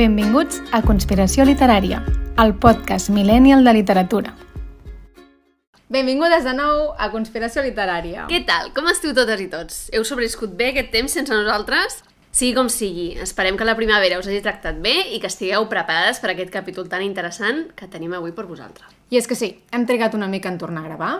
Benvinguts a Conspiració Literària, el podcast millennial de literatura. Benvingudes de nou a Conspiració Literària. Què tal? Com esteu totes i tots? Heu sobreviscut bé aquest temps sense nosaltres? Sigui com sigui, esperem que la primavera us hagi tractat bé i que estigueu preparades per aquest capítol tan interessant que tenim avui per vosaltres. I és que sí, hem trigat una mica en tornar a gravar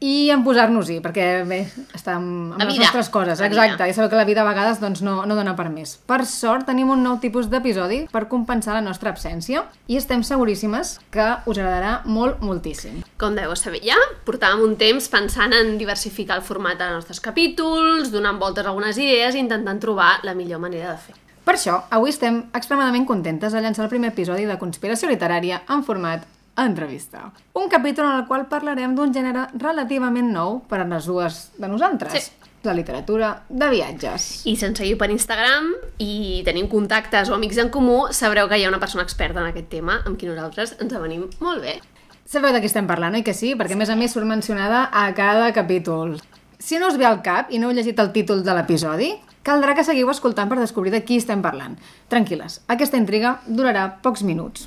i en posar-nos-hi, perquè bé, estem amb La les vida. nostres coses, La vida. exacte, i sabeu que la vida a vegades doncs, no, no dona per més. Per sort, tenim un nou tipus d'episodi per compensar la nostra absència i estem seguríssimes que us agradarà molt, moltíssim. Com deveu saber ja, portàvem un temps pensant en diversificar el format dels nostres capítols, donant voltes a algunes idees i intentant trobar la millor manera de fer. Per això, avui estem extremadament contentes de llançar el primer episodi de Conspiració Literària en format entrevista. Un capítol en el qual parlarem d'un gènere relativament nou per a les dues de nosaltres. Sí. La literatura de viatges. I si ens seguiu per Instagram i tenim contactes o amics en comú, sabreu que hi ha una persona experta en aquest tema amb qui nosaltres ens avenim molt bé. Sabeu de qui estem parlant, oi que sí? Perquè a més a més surt mencionada a cada capítol. Si no us ve al cap i no heu llegit el títol de l'episodi, caldrà que seguiu escoltant per descobrir de qui estem parlant. Tranquil·les, aquesta intriga durarà pocs minuts.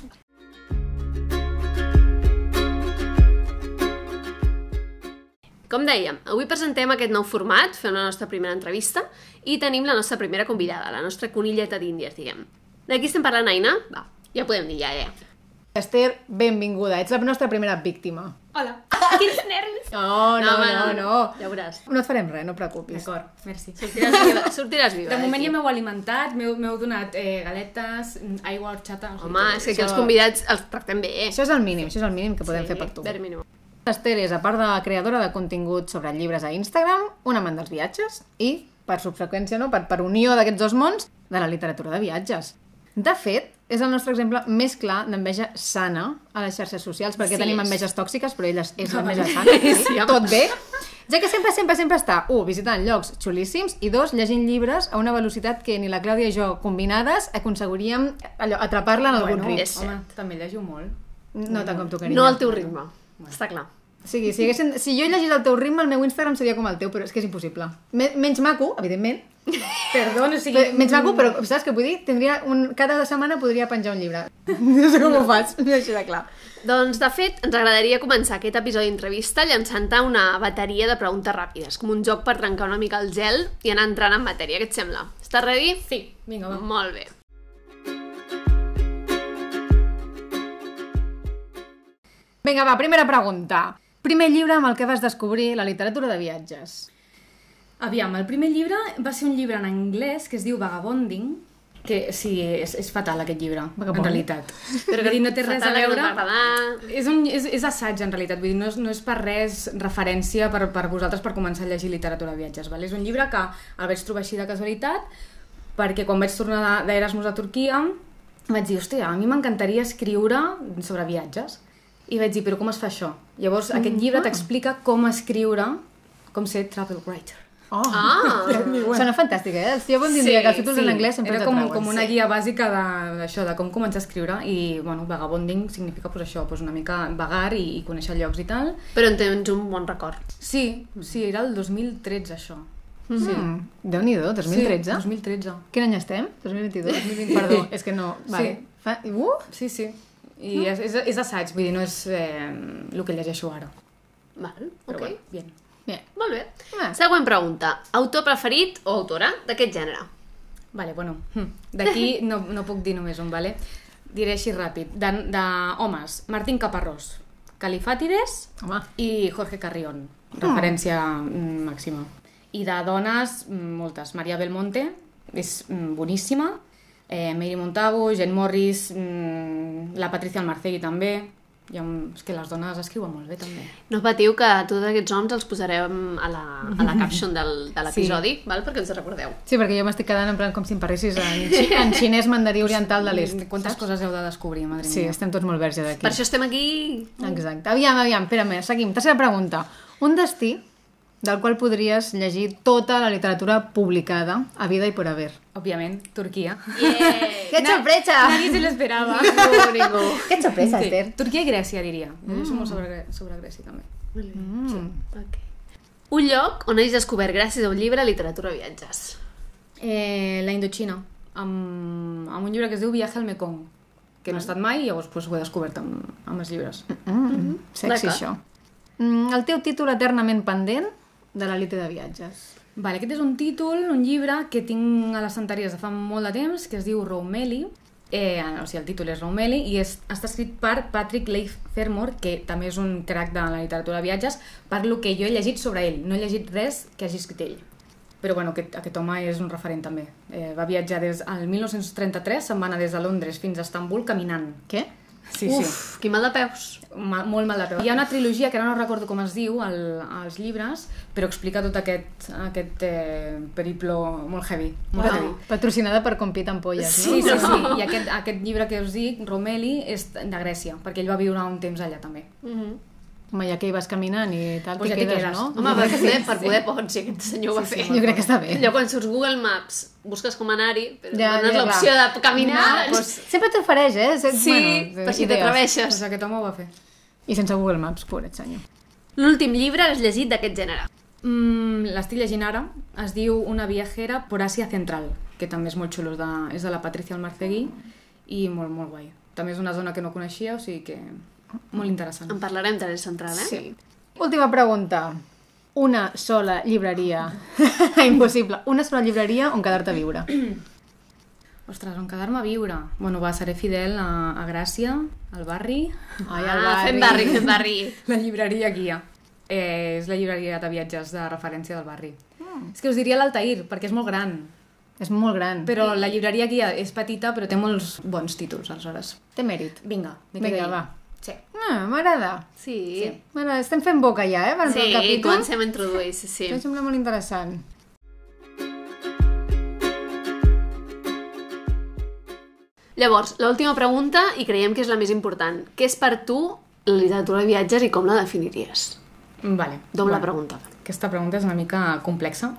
Com dèiem, avui presentem aquest nou format, fem la nostra primera entrevista i tenim la nostra primera convidada, la nostra conilleta d'Índies, diguem. De qui estem parlant, Aina? Va, ja podem dir ja, ja. Esther, benvinguda. Ets la nostra primera víctima. Hola. Quins nervis. No, no, home, no, no. Ja veuràs. No et farem res, no et preocupis. D'acord, merci. Sortiràs viva, sortiràs viva. De moment ja m'heu alimentat, m'heu donat eh, galetes, aigua, sigui, Home, és que aquí els convidats els tractem bé. Això és el mínim, això és el mínim que podem fer per tu. Ver mínim. Esther és, a part de creadora de contingut sobre llibres a Instagram, un amant dels viatges i, per subseqüència, no, per, per unió d'aquests dos mons, de la literatura de viatges. De fet, és el nostre exemple més clar d'enveja sana a les xarxes socials, perquè Sí, tenim és. enveges tòxiques, però ella és l'enveja sana. Sí, tot bé. Ja que sempre, sempre, sempre està, un, visitant llocs xulíssims, i dos, llegint llibres a una velocitat que ni la Clàudia i jo combinades aconseguiríem atrapar-la en algun Bueno, ritme. home, també llegiu molt. No tant com tu, carinyo. No al teu ritme, està clar. O sigui, si, haguessin, si jo llegís el teu ritme, el meu Instagram seria com el teu, però és que és impossible. Me, menys maco, evidentment. Perdó, o sigui... Però, menys maco, però saps què vull dir? Tindria un, cada setmana podria penjar un llibre. No sé com ho faig, no així de clar. Doncs, de fet, ens agradaria començar aquest episodi d'entrevista llançant-te una bateria de preguntes ràpides, com un joc per trencar una mica el gel i anar entrant en matèria. Què et sembla? Estàs ready? Sí, vinga, va. Molt bé. Vinga, va, primera pregunta. Primer llibre amb el que vas descobrir la literatura de viatges. Aviam, el primer llibre va ser un llibre en anglès que es diu Vagabonding, que sí, és, és fatal aquest llibre, Vagabonding? en realitat. Però Vull dir, no té res a que veure... No. És, un, és, és assaig, en realitat. Vull dir, no és, no és per res referència per, per vosaltres per començar a llegir literatura de viatges. Val? És un llibre que el vaig trobar així de casualitat perquè quan vaig tornar de- d'Erasmus a Turquia vaig dir, hòstia, a mi m'encantaria escriure sobre viatges. I vaig dir, però com es fa això? Llavors, aquest llibre t'explica com escriure, com ser travel writer. Oh, Ah! Sona fantàstic, eh? Jo bon Sí, que els títols en anglès sempre era com, t'atrauen. com una Sí. guia bàsica de- d'això, de, com començar a escriure i, bueno, vagabonding significa pues, això, pues, una mica vagar i, i conèixer llocs i tal. Però en tens un bon record. Sí, sí, era el 2013 això. Mm, Déu-n'hi-do, 2013. Sí, 2013. Quin any estem? 2022? 2020. Perdó, és que no... Vale. Sí. Fa... Uh! Sí, sí. I és, és, és assaig, vull dir, no és eh, el que llegeixo ara. Val, Però ok. bueno, bien. Bé. Molt bé. Ah. Següent pregunta. Autor preferit o autora d'aquest gènere? Vale, bueno, hm, d'aquí no, no puc dir només un, vale? Diré així ràpid. De, de homes, Martín Caparrós, Califàtides Home. i Jorge Carrión, referència mm, màxima. I de dones, mm, moltes. Maria Belmonte, és mm, boníssima. Eh, Mary Montagu, Jen Morris, mm, la Patricia Almarcegui també. Hi ha un... És que les dones escriuen molt bé, també. No patiu que tots aquests noms els posarem a la, a la caption del, de l'episodi, sí. val? perquè ens recordeu. Sí, perquè jo m'estic quedant en plan com si em parlessis en, xi- en xinès mandarí oriental de l'est. Quantes coses heu de descobrir, madre Sí, mia. estem tots molt verge d'aquí. Per això estem aquí. Exacte. Aviam, aviam, espérame, seguim. Tercera pregunta. Un destí del qual podries llegir tota la literatura publicada a vida i por haver. Òbviament, Turquia. Yeah. ¡Qué sorpresa! Nadie se lo esperaba. Ningú, ningú. ¡Qué sorpresa, Sí, Esther! Turquia i Grècia, diria. Mm. Jo molt sobre, sobre Grècia, també. Mm. Okay. Un lloc on hagis descobert gràcies a un llibre literatura viatges. Eh, la Indochina. amb, amb un llibre que es diu Viaje al Mekong, que no he estat mai i llavors pues, ho he descobert amb, amb els llibres. Mm, sexy, D'acord. això. Mm, el teu títol eternament pendent de l'elite de viatges. Vale, aquest és un títol, un llibre que tinc a les estanteries de fa molt de temps, que es diu Roumeli, eh, o sigui, el títol és Roumeli, i és, està escrit per Patrick Leigh Fermor, que també és un crac de la literatura de viatges, per lo que jo he llegit sobre ell. No he llegit res que hagi escrit ell. Però bueno, aquest, aquest home és un referent també. Eh, va viatjar des al 1933, se'n va anar des de Londres fins a Estambul caminant. Què? Sí, Uf, sí. quin mal de peus. Ma, molt mal de peu. Hi ha una trilogia que ara no recordo com es diu al, als llibres, però explica tot aquest, aquest eh, periplo molt heavy. Molt Wow. heavy. Patrocinada per Compit Ampolles, Sí, no? sí, sí. I aquest, aquest llibre que us dic, Romeli, és de Grècia, perquè ell va viure un temps allà també. Mhm. Home, ja que hi vas caminant i tal, Pues t'hi ja quedes, quedes. no? Home, per, poder, per poder pots, si aquest senyor ho va Sí, sí, fer. molt Jo crec que està bé. Allò quan surts Google Maps, busques com anar-hi, però Ja, ja, dones ja, l'opció de caminar. Ah, doncs, sempre t'ofereix, eh? Se- Sí, per si t'atreveixes. Pues aquest home ho va fer. I sense Google Maps, pobret senyor. L'últim llibre és llegit d'aquest gènere. Mm, L'estic llegint ara, es diu Una viajera por Asia Central, que també és molt xulo, és de, és de la Patricia Almarcegui i molt, molt guai. També és una zona que no coneixia, o sigui que molt interessant. En parlarem de central, eh? Sí. Última pregunta. Una sola llibreria. Impossible. Una sola llibreria on quedar-te a viure. Ostres, on quedar-me a viure? Bueno, va, seré fidel a, a Gràcia, al barri, Ai, ah, fem barri, fem barri. la llibreria Guia. Eh, és la llibreria de viatges de referència del barri. Mm. És que us diria l'Altair, perquè és molt gran. És molt gran. Però la llibreria Guia és petita, però té molts bons títols, aleshores. Té mèrit. Vinga, Vinga, va. Sí. Ah, m'agrada. Sí, sí, M'agrada. Estem fent boca ja, eh? Per sí el capítol. comencem a introduir, sí, sí. Em sembla molt interessant. Llavors, l'última pregunta, i creiem que és la més important. Què és per tu la literatura de viatges i com la definiries? Vale. Doble Bueno, pregunta. Aquesta pregunta és una mica complexa.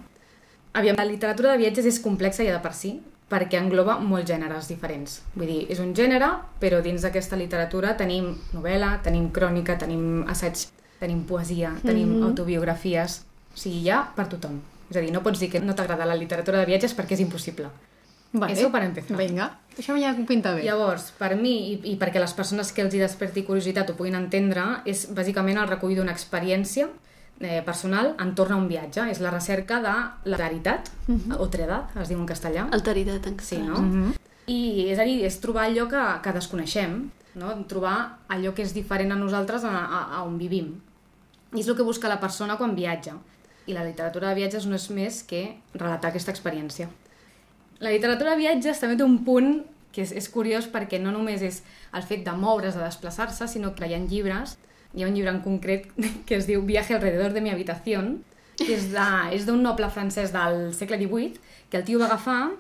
Aviam, la literatura de viatges és complexa ja de per si, perquè engloba molts gèneres diferents. Vull dir, és un gènere, però dins d'aquesta literatura tenim novel·la, tenim crònica, tenim assaig, tenim poesia, tenim mm -hmm. autobiografies... O sigui, hi ha per tothom. És a dir, no pots dir que no t'agrada la literatura de viatges perquè és impossible. Vale. Eso para empezar. Vinga. Això ja pinta bé. Llavors, per mi, i, i perquè les persones que els hi desperti curiositat ho puguin entendre, és bàsicament el recull d'una experiència eh, personal entorn a un viatge. És la recerca de la veritat, o tredat, es diu en castellà. Alteritat, en Sí, català. no? I és a dir, és trobar allò que, que desconeixem, no? trobar allò que és diferent a nosaltres a, a, a on vivim. I és el que busca la persona quan viatja. I la literatura de viatges no és més que relatar aquesta experiència. La literatura de viatges també té un punt que és, és curiós perquè no només és el fet de moure's, de desplaçar-se, sinó que hi ha llibres, hi ha un llibre en concret que es diu Viaje alrededor de mi habitación, que és d'un noble francès del segle XVIII, que el tio va agafar,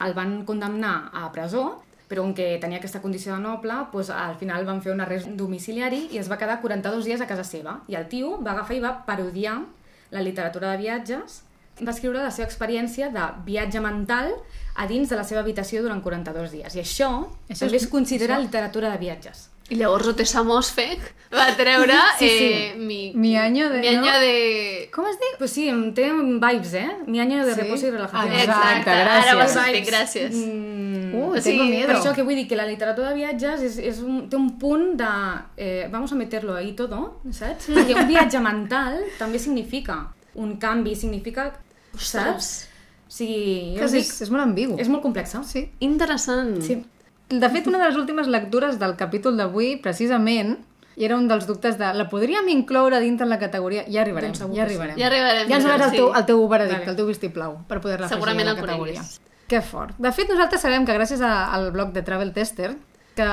el van condemnar a presó, però com que tenia aquesta condició de noble, doncs al final van fer un arrest domiciliari i es va quedar 42 dies a casa seva. I el tio va agafar i va parodiar la literatura de viatges, va escriure la seva experiència de viatge mental a dins de la seva habitació durant 42 dies. I això, Això també és- es considera literatura de viatges. I llavors Otessa Mosfeg va treure Sí, sí. Eh, mi, Mi año de- mi año no? de... Com es diu? Pues sí, em té vibes, eh? Mi año de Sí? reposo i relajació. Ah, Exacte, ara ho has gràcies. fet, gràcies. Mm, Uh, sigui, tengo miedo. Per això que vull dir que la literatura de viatges és, és un, té un punt de... Eh, vamos a meterlo ahí todo, saps? Perquè un viatge mental també significa un canvi, significa... Saps? O sigui, jo Que és, dic, és molt ambigu. és molt complexa. Sí. Interessant. Sí. De fet, una de les últimes lectures del capítol d'avui, precisament, i era un dels dubtes de la podríem incloure dintre la categoria? Ja arribarem, Doncs ja sí. arribarem. Ja arribarem, Ja ens donaràs el sí. teu, el teu veredicte, Vale. el teu vistiplau, per poder-la afegir a la categoria. coneguis. Que fort. De fet, nosaltres sabem que gràcies a, al blog de Travel Tester, que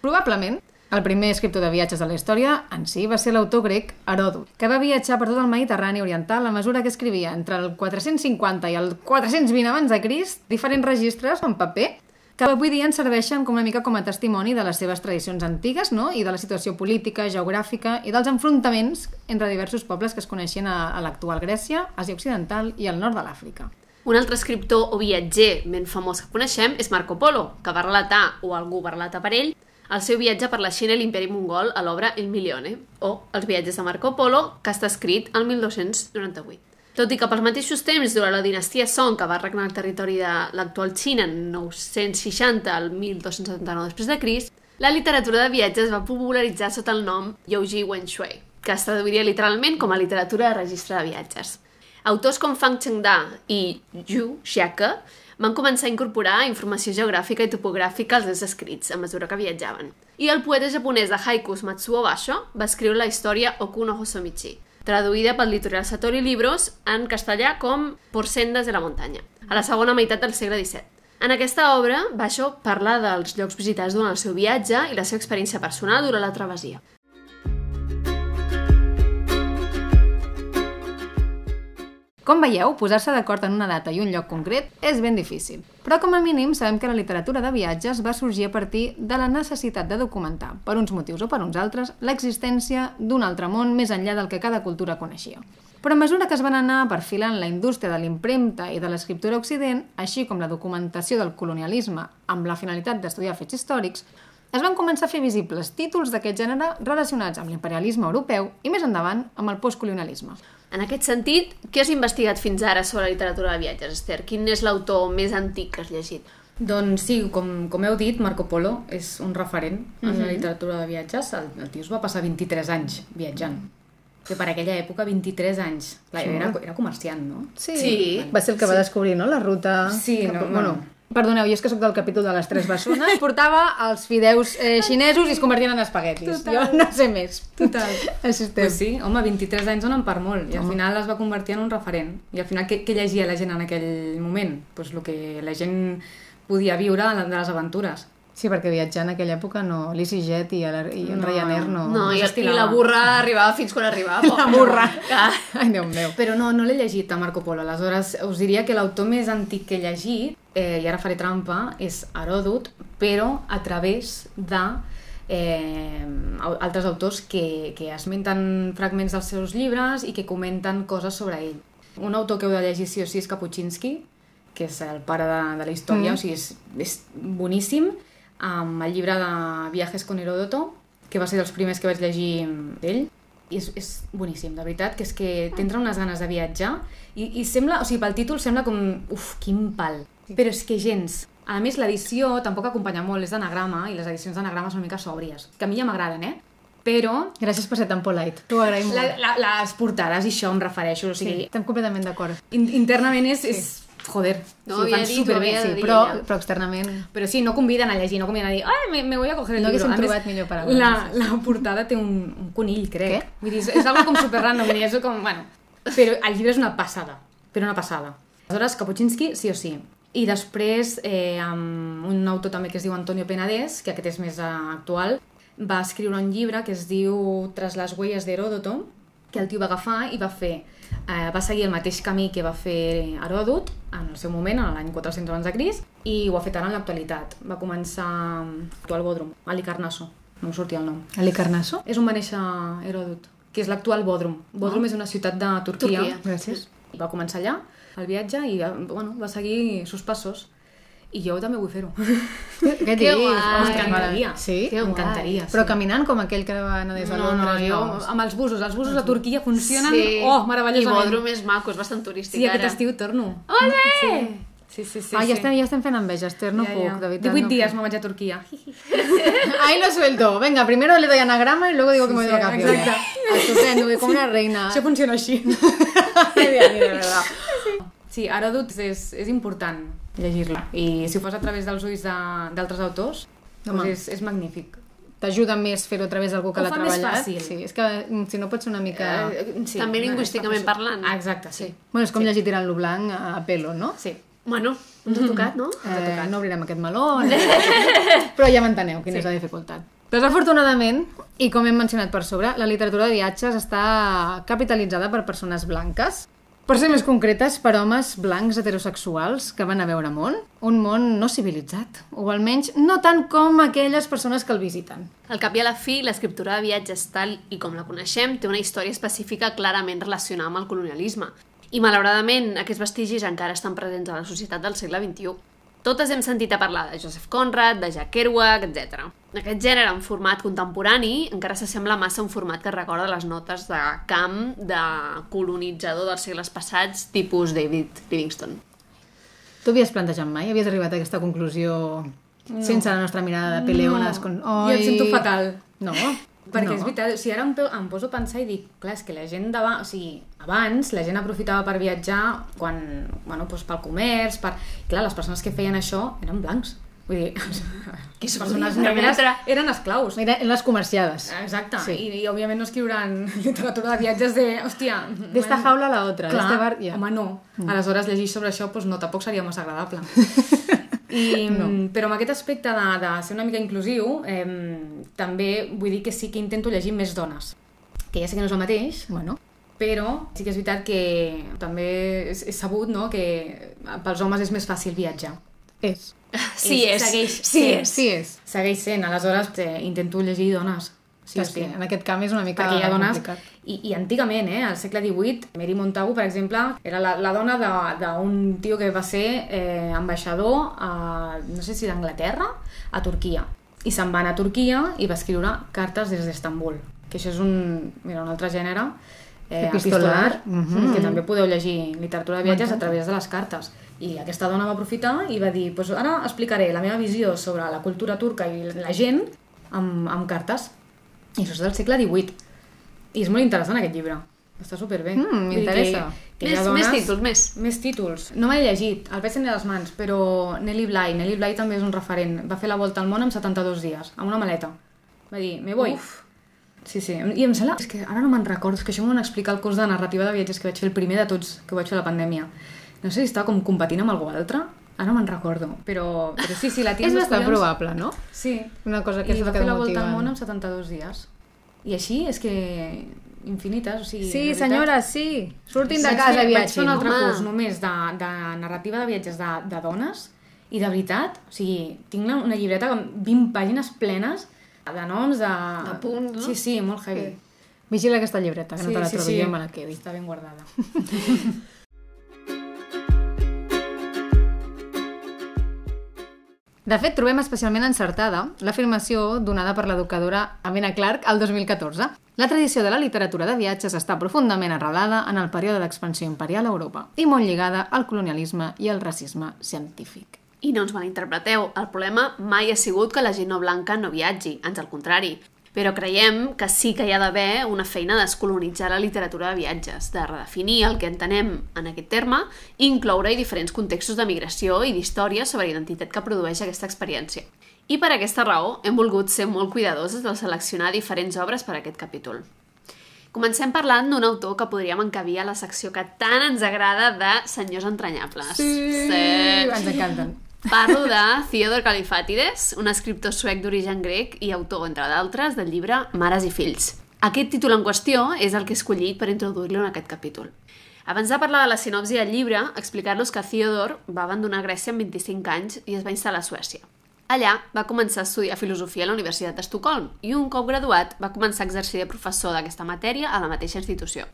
probablement el primer escriptor de viatges de la història en si va ser l'autor grec Heròdot, que va viatjar per tot el Mediterrani oriental a mesura que escrivia entre el 450 i el 420 abans de Crist diferents registres en paper que avui dia ens serveixen com una mica com a testimoni de les seves tradicions antigues no? i de la situació política, geogràfica i dels enfrontaments entre diversos pobles que es coneixien a, a l'actual Grècia, Àsia Occidental i el nord de l'Àfrica. Un altre escriptor o viatger ben famós que coneixem és Marco Polo, que va relatar, o algú va relatar per ell, el seu viatge per la Xina i l'imperi mongol a l'obra El Milione, o Els viatges de Marco Polo, que està escrit el 1298. Tot i que pels mateixos temps, durant la dinastia Song, que va regnar el territori de l'actual Xina en 960 al 1279 després de Crist, la literatura de viatges va popularitzar sota el nom Youji Wenshui, que es traduiria literalment com a literatura de registre de viatges. Autors com Fang Chengda i Yu Xiaque van començar a incorporar informació geogràfica i topogràfica als seus escrits a mesura que viatjaven. I el poeta japonès de haikus Matsuo Basho va escriure la història Oku no Hosomichi, traduïda pel litoral Satori Libros en castellà com Por sendes de la muntanya, a la segona meitat del segle XVII. En aquesta obra, Basho parla dels llocs visitats durant el seu viatge i la seva experiència personal durant la travessia. Com veieu, posar-se d'acord en una data i un lloc concret és ben difícil. Però com a mínim sabem que la literatura de viatges va sorgir a partir de la necessitat de documentar, per uns motius o per uns altres, l'existència d'un altre món més enllà del que cada cultura coneixia. Però a mesura que es van anar perfilant la indústria de l'impremta i de l'escriptura Occident, així com la documentació del colonialisme amb la finalitat d'estudiar fets històrics, es van començar a fer visibles títols d'aquest gènere relacionats amb l'imperialisme europeu i més endavant amb el postcolonialisme. En aquest sentit, què has investigat fins ara sobre la literatura de viatges, Esther? Quin és l'autor més antic que has llegit? Doncs sí, com, com heu dit, Marco Polo és un referent en la literatura de viatges. El, el tio es va passar 23 anys viatjant. Que per aquella època, 23 anys. Clar, era, era comerciant, no? Sí, Sí. va ser el que va descobrir, no?, la ruta... Sí, cap- no, bueno, no. Perdoneu, jo és que sóc del capítol de les tres bessones. Portava els fideus eh, xinesos i es convertien en espaguetis. Total. Jo no sé més. Total. Així estem. Pues sí, home, 23 anys donen per molt i al final es va convertir en un referent. I al final què, què llegia la gent en aquell moment? Pues el que la gent podia viure de les aventures. Sí, perquè viatjar en aquella època no... l'EasyJet i, el, i el No. Ryanair no... No, i, i la burra arribava fins quan arribava. La burra. Ai, Déu meu. Però no, no l'he llegit a Marco Polo. Aleshores, us diria que l'autor més antic que he llegit, eh, i ara faré trampa, és Heròdot, però a través de eh, altres autors que, que esmenten fragments dels seus llibres i que comenten coses sobre ell. Un autor que heu de llegir sí o sí és Kapuscinski, que és el pare de, de la història, mm. o sigui, és, és boníssim, amb el llibre de Viajes con Heródoto, que va ser dels primers que vaig llegir d'ell, i és, és boníssim, de veritat, que és que t'entra unes ganes de viatjar i, i sembla, o sigui, pel títol sembla com, uf, quin pal, però és que gens. A més, l'edició tampoc acompanya molt, és d'anagrama, i les edicions d'anagrama són una mica sòbries, que a mi ja m'agraden, eh? Però Gràcies per ser tan polite. T'ho agraïm molt. la, la, les portades i això em refereixo, o Sí, sigui, estem completament d'acord. in, internament és, és joder, No sí, ho fan superbé, sí, dir. Però, però externament... Però sí, no conviden a llegir, no conviden a dir ai, me, me voy a coger el No libro. haguéssim A més, trobat millor paraula. La, la portada té un, un conill, crec. Què? Vull dir, és, és algo com super random, és com, bueno... Però el llibre és una passada, però una passada. Aleshores, Kapuscinski, sí o sí. I després, eh, amb un autor també que es diu Antonio Penades, que aquest és més eh, actual, va escriure un llibre que es diu Tras les huelles d'Heròdoto, que el tio va agafar i va fer eh, va seguir el mateix camí que va fer Heròdot en el seu moment, en l'any 400 abans de Crist, i ho ha fet ara en l'actualitat. Va començar a actuar al Bodrum, a Licarnasso, no em sortia el nom. Ali Carnasso? És on va néixer Heròdot, que és l'actual Bodrum. Bodrum és una ciutat de Turquia. Turquia. Gràcies. Va començar allà, el viatge, i eh, bueno, va seguir sus passos. I jo també vull fer-ho. Què Que dius? M'encantaria. Sí? M'encantaria. Però caminant com aquell que va anar des de No, no, Londres. jo, no. amb els busos, els busos a Turquia funcionen, Sí. oh, I meravellosament. Bodrum és maco, és bastant turístic Sí, ara. aquest estiu torno. Ole! Sí, sí, sí. ah, sí. ja, estem, ja estem fent enveja, Esther, no puc, de veritat. 18 no dies puc. me vaig a Turquia. Ahí lo suelto. Venga, primero le doy anagrama y luego digo que me voy de sí, vacaciones. exacte. Estupendo, voy como una reina. Això funciona així. Mío, de verdad. Sí, Heròdot és, és important llegir-la. I si ho fas a través dels ulls de- d'altres autors, Home. doncs és, és magnífic. T'ajuda més fer-ho a través d'algú que Ho l'ha fa més treballat. fàcil. Sí, és que mm, si no pot ser una mica... Eh, sí, També lingüísticament parlant. Ah, exacte, sí. Bueno, és com llegir tirant-lo blanc a, a pelo, no? Sí. Bueno, ens ha tocat, no? Eh, no obrirem aquest meló, no. però ja m'enteneu quina és la dificultat. Desafortunadament, i com hem mencionat per sobre, la literatura de viatges està capitalitzada per persones blanques, per ser més concretes, per homes blancs heterosexuals que van a veure món, un món no civilitzat, o almenys no tant com aquelles persones que el visiten. Al cap i a la fi, l'escriptura de viatges tal i com la coneixem té una història específica clarament relacionada amb el colonialisme. I malauradament, aquests vestigis encara estan presents a la societat del segle XXI. Totes hem sentit a parlar de Joseph Conrad, de Jack Kerouac, etc. aquest gènere en format contemporani encara s'assembla massa a un format que recorda les notes de camp de colonitzador dels segles passats, tipus David Livingstone. Tu havies plantejat mai? Havies arribat a aquesta conclusió no. sense la nostra mirada de peleones? Con... Jo em sento fatal. No, Perquè no. és veritat, o sigui, ara em, em poso a pensar i dic, clar, és que la gent d'abans, o sigui, abans la gent aprofitava per viatjar quan, bueno, doncs pel comerç, per... Clar, les persones que feien això eren blancs. Vull dir, Que les es persones negres eren esclaus. Mira, les comerciades. Exacte, Sí. I, i òbviament no escriuran literatura de viatges de, hòstia... D'esta man- jaula a la otra. Clar, d'este bar... Ja. home, no. Aleshores, llegir sobre això, doncs no, tampoc seria massa agradable. I, no. Però amb aquest aspecte de, de ser una mica inclusiu, eh, també vull dir que sí que intento llegir més dones. Que ja sé que no és el mateix, Bueno, però sí que és veritat que també és, és sabut no? que pels homes és més fàcil viatjar. és. Sí És- és, segueix sí sent. és. Sí és. Segueix sent, aleshores eh, intento llegir dones. Sí, és que en aquest camp és una mica perquè hi ha dones... complicat. I, I antigament, eh, al segle XVIII, Mary Montagu, per exemple, era la, la dona de- d'un tio que va ser eh, ambaixador, a, no sé si d'Anglaterra, a Turquia. I se'n va anar a Turquia i va escriure cartes des d'Estambul, que això és un, mira, un altre gènere eh, Epistolar. epistolar, Mhm. que també podeu llegir literatura de viatges a través de les cartes. I aquesta dona va aprofitar i va dir pues ara explicaré la meva visió sobre la cultura turca i la gent amb, amb cartes. I això és del segle XVIII. I és molt interessant aquest llibre. Està superbé. Mm, m'interessa. Més, dones... més títols, més. Més títols. No m'he llegit, el veig tenir a les mans, però Nelly Bly, Nelly Bly també és un referent. Va fer la volta al món en 72 dies, amb una maleta. Va dir, me voy. Uf. Sí, sí. I em sembla... És que ara no me'n recordo, és que això m'ho van explicar al curs de narrativa de viatges que vaig fer el primer de tots, que vaig fer a la pandèmia. No sé si estava com competint amb algú altre, ara no me'n recordo, però, però sí, sí, la tia És bastant collons- probable, no? Sí. Una cosa que I és va fer la volta al món en 72 dies. I així és que infinites, o sigui... Sí, senyora, sí. Surtin de casa, fer- Vaig fer viatgin. un altre home. curs només de, de narrativa de viatges de, de dones i de veritat, o sigui, tinc una- llibreta amb 20 pàgines plenes de noms, de... De punts, no? Sí, sí, molt heavy. Vigila aquesta llibreta, que no te la trobi jo i me la quedi. Està ben guardada. De fet, trobem especialment encertada l'afirmació donada per l'educadora Amina Clark al 2014. La tradició de la literatura de viatges està profundament arrelada en el període d'expansió imperial a Europa i molt lligada al colonialisme i al racisme científic. I no ens malinterpreteu, el problema mai ha sigut que la gent no blanca no viatgi, ans al contrari. Però creiem que sí que hi ha d'haver una feina d'escolonitzar la literatura de viatges, de redefinir el que entenem en aquest terme i incloure-hi diferents contextos de migració i d'història sobre identitat que produeix aquesta experiència. I per aquesta raó hem volgut ser molt cuidadoses de seleccionar diferents obres per a aquest capítol. Comencem parlant d'un autor que podríem encabir a la secció que tant ens agrada de senyors entranyables. Sí, ens encanten. Parlo de Theodor Kalifatides, un escriptor suec d'origen grec i autor, entre d'altres, del llibre Mares i fills. Aquest títol en qüestió és el que he escollit per introduir-lo en aquest capítol. Abans de parlar de la sinopsi del llibre, explicar-los que Theodor va abandonar Grècia amb 25 anys i es va instal·lar a Suècia. Allà va començar a estudiar filosofia a la Universitat d'Estocolm i un cop graduat va començar a exercir de professor d'aquesta matèria a la mateixa institució.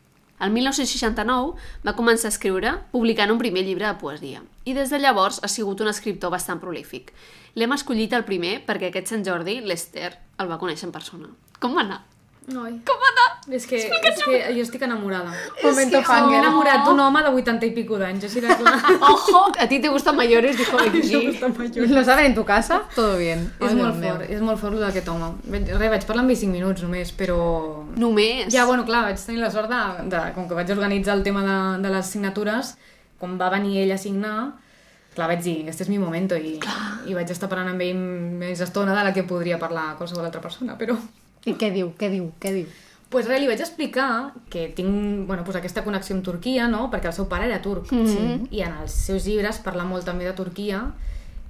El 1969 va començar a escriure, publicant un primer llibre de poesia. I des de llavors ha sigut un escriptor bastant prolífic. L'hem escollit el primer perquè aquest Sant Jordi, l'Ester, el va conèixer en persona. Com va anar? Noi. Com va anar? És que, és que jo estic enamorada. Momento M'he fangirl. enamorat d'un home de 80 i pico d'anys, així de clar. Ojo, a ti te gustan mayores, dijo que sí. ¿Lo saben en tu casa? Todo bien. És Ai, molt meu. fort, és molt fort el d'aquest home. Vaig, res, vaig parlar amb ell 5 minuts només, però... Només. Ja, bueno, clar, vaig tenir la sort de, de com que vaig organitzar el tema de, de les signatures, quan va venir ell a signar, clar, vaig dir, este és mi momento, i, i vaig estar parlant amb ell més estona de la que podria parlar qualsevol altra persona, però... I què diu, què diu, què diu? Pues res, li vaig explicar que tinc bueno, pues aquesta connexió amb Turquia, no? perquè el seu pare era turc, Mhm. sí. i en els seus llibres parla molt també de Turquia,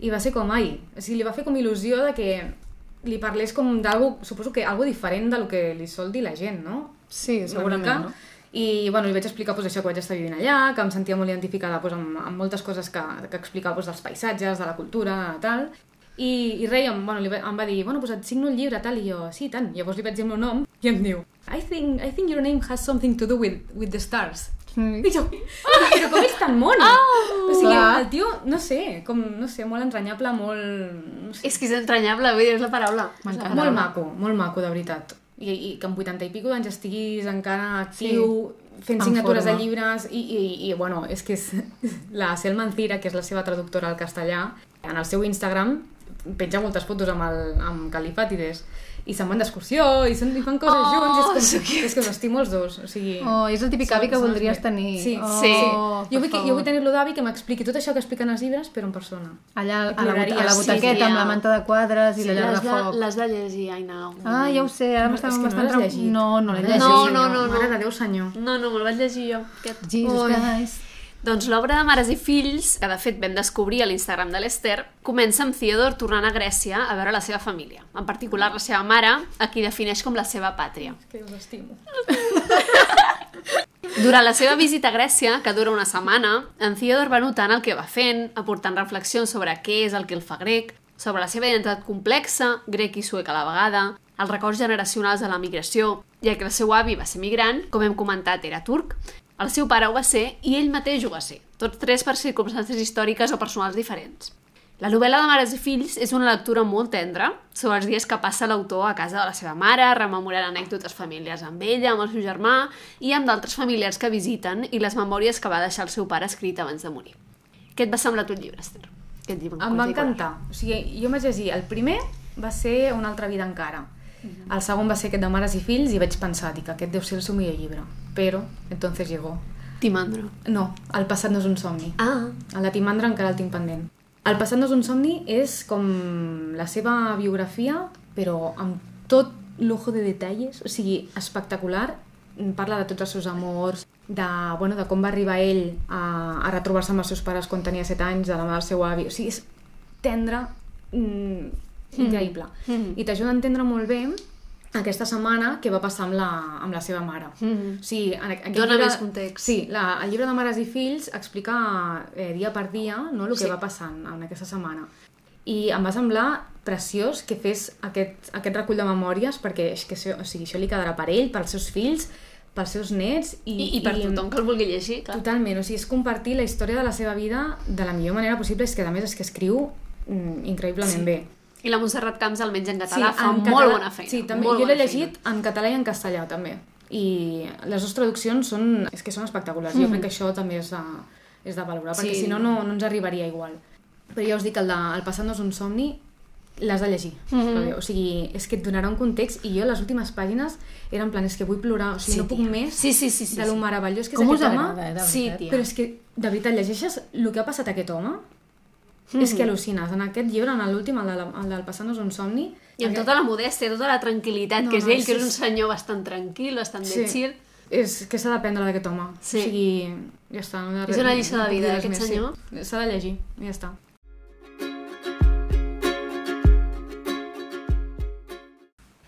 i va ser com, ai, o sigui, li va fer com il·lusió de que li parlés com d'algo, suposo que algo diferent del que li sol dir la gent, no? Sí, segurament, mica. no? I bueno, li vaig explicar pues, això que vaig estar vivint allà, que em sentia molt identificada pues, amb, amb moltes coses que, que explicava pues, dels paisatges, de la cultura, tal. I, i rei em, bueno, li va, em va dir, bueno, pues et signo el llibre, tal, i jo, sí, tant. Llavors li vaig dir el meu nom i em diu, I think, I think your name has something to do with, with the stars. I jo, però com és tan món? Oh, o sigui, clar. el tio, no sé, com, no sé, molt entranyable, molt... No sé, És que és entranyable, vull dir, és la paraula. M'encanta. molt maco, molt maco, de veritat. I, i que amb 80 i pico d'anys estiguis encara actiu, fent En signatures de forma. llibres, i, i, i bueno, és que és la Cel Mancira, que és la seva traductora al castellà, en el seu Instagram penja moltes fotos amb, el, amb Califàtides i se'n van d'excursió i, se'n- i fan coses Oh, junts i és, com, és que us estimo els dos o sigui, Oh, és el típic són- avi que són els voldries me- tenir. sí, Oh, Sí. jo, vull, que, jo vull tenir-lo d'avi que m'expliqui tot això que expliquen els llibres però en persona Allà a la, a la sí, butaqueta sí, amb la manta de quadres i la llar Les de foc. les de llegir, Aina. Ah, ja ho sé, ara No, m'estava és que no l'has llegit. No, no l'he No, llegit. No, no, no, no. Mare de Déu, senyor. No, no, me'l vaig llegir jo. Aquest. Jesus. Christ. Doncs l'obra de Mares i Fills, que de fet vam descobrir a l'Instagram de l'Ester, comença amb Theodore tornant a Grècia a veure la seva família, en particular la seva mare, a qui defineix com la seva pàtria. Que us estimo. Durant la seva visita a Grècia, que dura una setmana, en Theodore va notant el que va fent, aportant reflexions sobre què és el que el fa grec, sobre la seva identitat complexa, grec i suec a la vegada, els records generacionals de la migració, ja que el seu avi va ser migrant, com hem comentat, era turc, el seu pare ho va ser i ell mateix ho va ser, tots tres per circumstàncies històriques o personals diferents. La novel·la de Mares i Fills és una lectura molt tendra sobre els dies que passa l'autor a casa de la seva mare, rememorant anècdotes familiars amb ella, amb el seu germà i amb d'altres familiars que visiten i les memòries que va deixar el seu pare escrit abans de morir. Què et va semblar tu el llibre, Esther? Aquest llibre en Em va encantar. O sigui, jo vaig llegir... El primer va ser Una altra vida encara. El segon va ser aquest de Mares i Fills i vaig pensar, dic, aquest deu ser el seu millor llibre. Però, entonces llegó. Timandro. No, El passat no és un somni. Ah, El de Timandra encara el tinc pendent. El passat no és un somni és com la seva biografia, però amb tot lujo de detalles, o sigui, espectacular. Parla de tots els seus amors, de, bueno, de com va arribar ell a, a retrobar-se amb els seus pares quan tenia 7 anys, de la mà del seu avi. O sigui, és tendre, mm, increïble. Mm. I t'ajuda a entendre molt bé aquesta setmana què va passar amb la, amb la seva mare. Mhm. O sigui, en, aquest Dóna més context. Sí, la, el llibre de Mares i Fills explica eh, dia per dia no, el que Sí. va passant en aquesta setmana. I em va semblar preciós que fes aquest, aquest recull de memòries perquè és que això, o sigui, això li quedarà per ell, pels seus fills, pels seus nets i, i, i per tothom que el vulgui llegir, clar. Totalment, o sigui, és compartir la història de la seva vida de la millor manera possible, és que a més és que escriu mm, increïblement Sí. bé. I la Montserrat Camps, almenys en català, fa en molt català- bona feina. Sí, també. molt Jo l'he llegit en català i en castellà, també. I les dues traduccions són, és que són espectaculars. Jo crec que això també és de, és de valorar, perquè Mm. Sí. si no, no, no ens arribaria igual. Però ja us dic, el, de, el passat no és un somni, l'has de llegir. Mhm. O sigui, és que et donarà un context i jo les últimes pàgines eren en plan, és que vull plorar, o sigui, no puc tia. més Sí, sí, sí, sí, de lo sí. meravellós que és Com aquest home. agrada, eh, de Sí, veritat? tia. Però és que, de veritat, llegeixes el que ha passat a aquest home, és que al·lucines. En aquest llibre, en l'últim, el, de la- el del Passant no és un somni... I amb aquest- tota la modèstia, tota la tranquil·litat No, que és no, ell, que sí, és un sí. senyor bastant tranquil, bastant sí. chill. És que s'ha d'aprendre d'aquest home. Sí. O sigui, ja està. No És una lliçó de vida, res aquest més, senyor. Sí. S'ha de llegir, i ja està.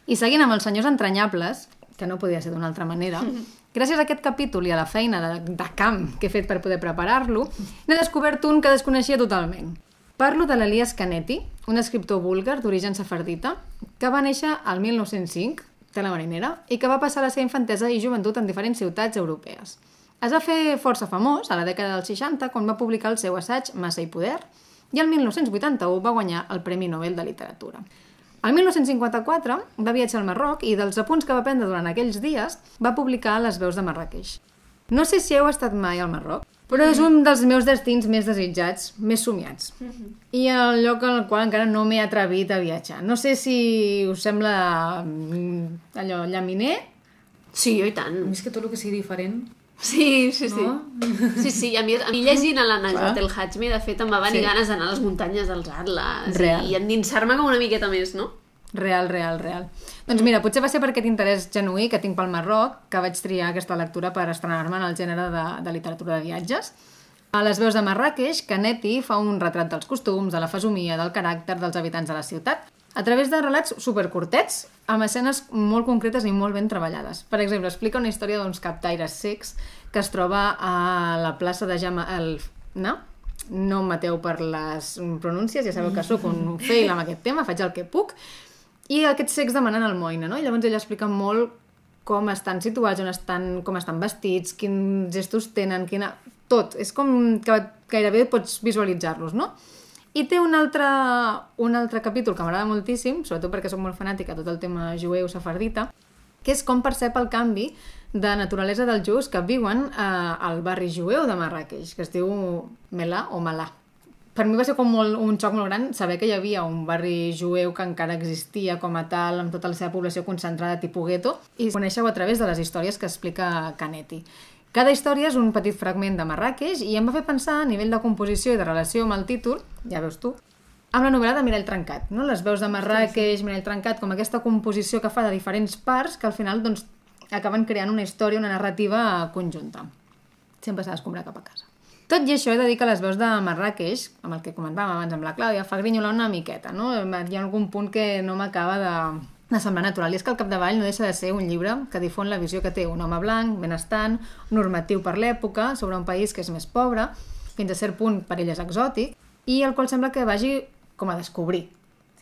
I seguint amb els senyors entranyables, que no podia ser d'una altra manera, gràcies a aquest capítol i a la feina de, de camp que he fet per poder preparar-lo, n'he descobert un que desconeixia totalment. Parlo de l'Elias Canetti, un escriptor búlgar d'origen safardita, que va néixer al 1905, de la marinera, i que va passar la seva infantesa i joventut en diferents ciutats europees. Es va fer força famós a la dècada dels 60 quan va publicar el seu assaig Massa i Poder i el 1981 va guanyar el Premi Nobel de Literatura. El 1954 va viatjar al Marroc i dels apunts que va prendre durant aquells dies va publicar Les veus de Marrakeix. No sé si heu estat mai al Marroc, però és un dels meus destins més desitjats, més somiats. I el lloc al qual encara no m'he atrevit a viatjar. No sé si us sembla mm, allò llaminer. Sí, jo i tant. És que tot el que sigui diferent... Sí, sí, sí. No? Sí, sí, i a mi, a mi llegint a la Najat Clar. el Hajmi, de fet, em va venir Sí. ganes d'anar a les muntanyes dels Atlas Real. i endinsar-me com una miqueta més, no? Real, real, real. Doncs mira, potser va ser per aquest interès genuí que tinc pel Marroc que vaig triar aquesta lectura per estrenar-me en el gènere de, de literatura de viatges. A les veus de Marrakeix, Canetti fa un retrat dels costums, de la fesomia, del caràcter dels habitants de la ciutat, a través de relats supercurtets, amb escenes molt concretes i molt ben treballades. Per exemple, explica una història d'uns captaires secs que es troba a la plaça de Jama el... No? No em mateu per les pronúncies, ja sabeu que sóc un fail amb aquest tema, faig el que puc. I aquests secs demanen almoina, no? I llavors ella explica molt com estan situats, on estan, com estan vestits, quins gestos tenen, quina... tot. És com que gairebé pots visualitzar-los, no? I té un altre, un altre capítol que m'agrada moltíssim, sobretot perquè soc molt fanàtica tot el tema jueu safardita, que és com percep el canvi de naturalesa dels jueus que viuen eh, al barri jueu de Marrakeix, que es diu Melà o Malà. Per mi va ser com molt, un xoc molt gran saber que hi havia un barri jueu que encara existia com a tal, amb tota la seva població concentrada tipus gueto, i conèixer-ho a través de les històries que explica Canetti. Cada història és un petit fragment de Marrakeix i em va fer pensar a nivell de composició i de relació amb el títol, ja veus tu, amb la novel·la de Mirall Trencat, no? les veus de Marrakeix, sí, sí. Mirall Trencat, com aquesta composició que fa de diferents parts que al final doncs, acaben creant una història, una narrativa conjunta. Sempre s'ha d'escombrar cap a casa. Tot i això, he de dir que les veus de Marrakeix, amb el que comentàvem abans amb la Clàudia, fa grinyolar una miqueta, no? Hi ha algun punt que no m'acaba de, de semblar natural. I és que el capdavall no deixa de ser un llibre que difon la visió que té un home blanc, benestant, normatiu per l'època, sobre un país que és més pobre, fins a cert punt per ell és exòtic, i el qual sembla que vagi com a descobrir.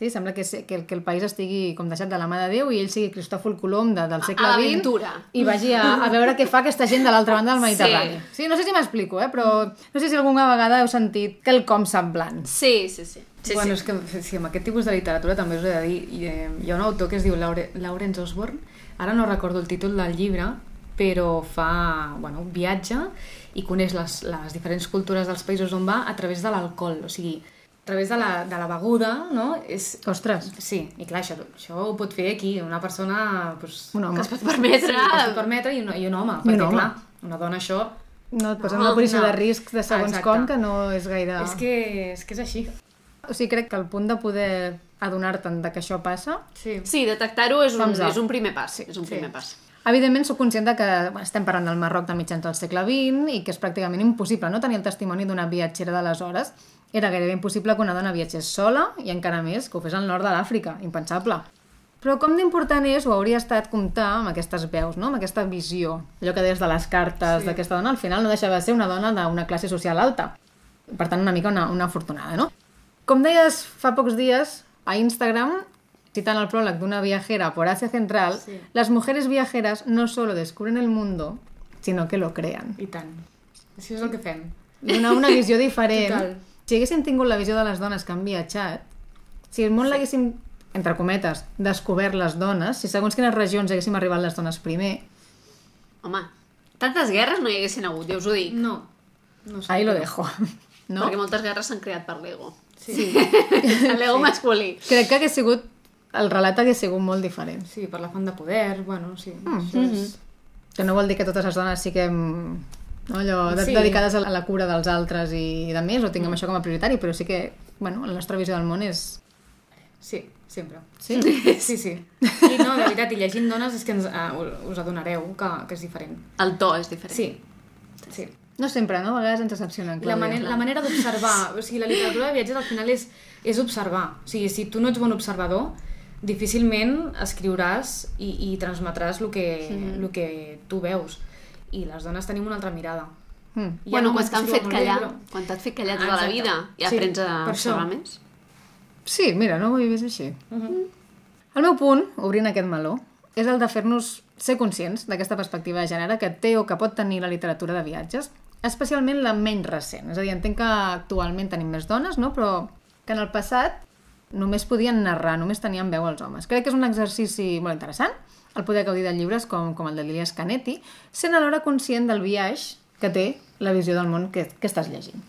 Sí? Sembla que, que, que el país estigui com deixat de la mà de Déu i ell sigui Cristòfol Colom de, del segle XX i vagi a, a veure què fa aquesta gent de l'altra banda del Mediterrani. Sí. sí no sé si m'explico, eh? però no sé si alguna vegada heu sentit quelcom semblant. Sí, sí, sí. Sí, bueno, sí. és que sí, amb aquest tipus de literatura també us he de dir, hi, eh, hi ha un autor que es diu Laure, Lawrence Osborne, ara no recordo el títol del llibre, però fa bueno, un viatge i coneix les, les diferents cultures dels països on va a través de l'alcohol, o sigui, a través de la, de la beguda, no? És... Ostres! Sí, i clar, això, això ho pot fer aquí una persona pues, un home. Que es pot permetre. Sí, que es pot permetre i un, i un home, I un perquè home. clar, una dona això... No et posa en No, una posició no. de risc de segons Exacte. com que no és gaire... És, que, és que és així. O sigui, crec que el punt de poder adonar-te'n de que això passa Sí. Sí, detectar-ho és, un, és un primer pas. Sí, és un sí. primer pas. Evidentment, sóc conscient de que bueno, estem parlant del Marroc de mitjans del segle XX i que és pràcticament impossible no tenir el testimoni d'una viatgera d'aleshores. Era gairebé impossible que una dona viatgés sola i encara més que ho fes al nord de l'Àfrica, impensable. Però com d'important és, o hauria estat comptar amb aquestes veus, no? amb aquesta visió, allò que deies de les cartes Sí. d'aquesta dona, al final no deixava de ser una dona d'una classe social alta. Per tant, una mica una, una afortunada, no? Com deies fa pocs dies, a Instagram, citant el pròleg d'una viajera por Asia Central, Sí. las mujeres viajeras no solo descubren el mundo, sino que lo crean. I tant. Això és el que fem. Donar una visió diferent. Total. Si haguéssim tingut la visió de les dones que han viatjat, si el món l'haguéssim, entre cometes, descobert les dones, si segons quines regions haguéssim arribat les dones primer, Home, tantes guerres no hi haguessin hagut, ja us ho dic. No. no sé ahí lo dejo. No? Perquè moltes guerres s'han creat per l'ego. Sí. El L'ego sí. masculí. Crec que hagués sigut, el relat hagués sigut molt diferent. sí, per la font de poder, bueno, sí. Mm. Això és... Que no vol dir que totes les dones siguem no, allò, de, Sí. dedicades a la cura dels altres i de més, o tinguem això com a prioritari, però sí que, bueno, la nostra visió del món és... Sí, sempre. Sí? Sí, sí. I no, de veritat, i llegint dones és que ens, uh, us adonareu que, que és diferent. El to és diferent. Sí, sí. No sempre, no? A vegades ens decepcionen, La, manera, la manera d'observar, o sigui, la literatura de viatges al final és, és observar. O sigui, si tu no ets bon observador, difícilment escriuràs i, i transmetràs el que, el que tu veus. I les dones tenim una altra mirada. Mm. Bueno, quan t'han fet callar, però- quan t'has fet callar tota la Exacte. vida i Sí, aprens a observar més. Sí, mira, no ho havia vist així. Mhm. El meu punt, obrint aquest meló, és el de fer-nos ser conscients d'aquesta perspectiva de gènere que té o que pot tenir la literatura de viatges, especialment la menys recent. És a dir, entenc que actualment tenim més dones, no? però que en el passat només podien narrar, només tenien veu els homes. Crec que és un exercici molt interessant, el poder gaudir de llibres com, com el de l'Ilias Canetti, sent alhora conscient del viatge que té la visió del món que, que estàs llegint.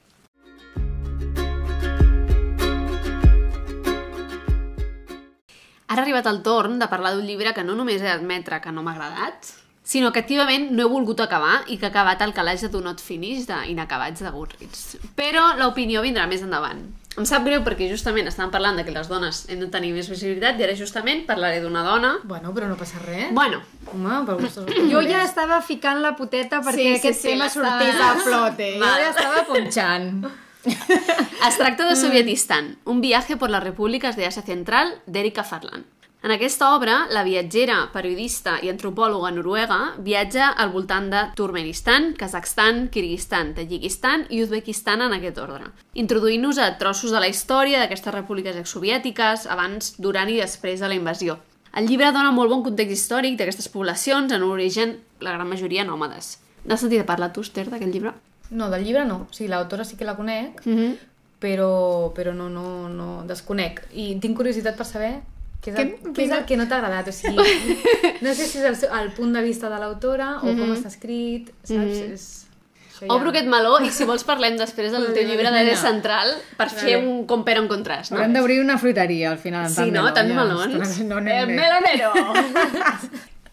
Ara ha arribat el torn de parlar d'un llibre que no només he d'admetre que no m'ha agradat, sinó que activament no he volgut acabar i que ha acabat al calaix de Do Not Finish d'inacabats Goodreads. Però l'opinió vindrà més endavant. Em sap greu perquè justament estàvem parlant de que les dones hem de tenir més visibilitat i ara justament parlaré d'una dona... Bueno, però no passa res. Bueno, Home, per gustos Jo ja estava ficant la poteta perquè Sí, sí, aquest sí, tema sortís a flote. Jo ja estava punxant. Es tracta de Sovietistan, un viatge per les repúbliques d'Àsia Central d'Erika Farland. En aquesta obra, la viatgera, periodista i antropòloga noruega viatja al voltant de Turkmenistan, Kazakhstan, Kirguistan, Tajikistan i Uzbekistan en aquest ordre, introduint-nos a trossos de la història d'aquestes repúbliques exsoviètiques abans, durant i després de la invasió. El llibre dona molt bon context històric d'aquestes poblacions, en origen la gran majoria nòmades. N'has sentit a parlar tu, Esther, d'aquest llibre? No, del llibre no. O sigui, l'autora sí que la conec, Mm -hmm. però, però no, no, no desconec. I tinc curiositat per saber què és el, Què- què és el que no t'ha agradat. O sigui, no sé si és el, el punt de vista de l'autora o com està escrit, saps? És... això ja- Obro aquest meló i si vols parlem després del teu llibre de Vinga. central per fer un compare en contrast, no? Haurem d'obrir una fruiteria al final. Sí, no? Tants melons. No bé. melonero!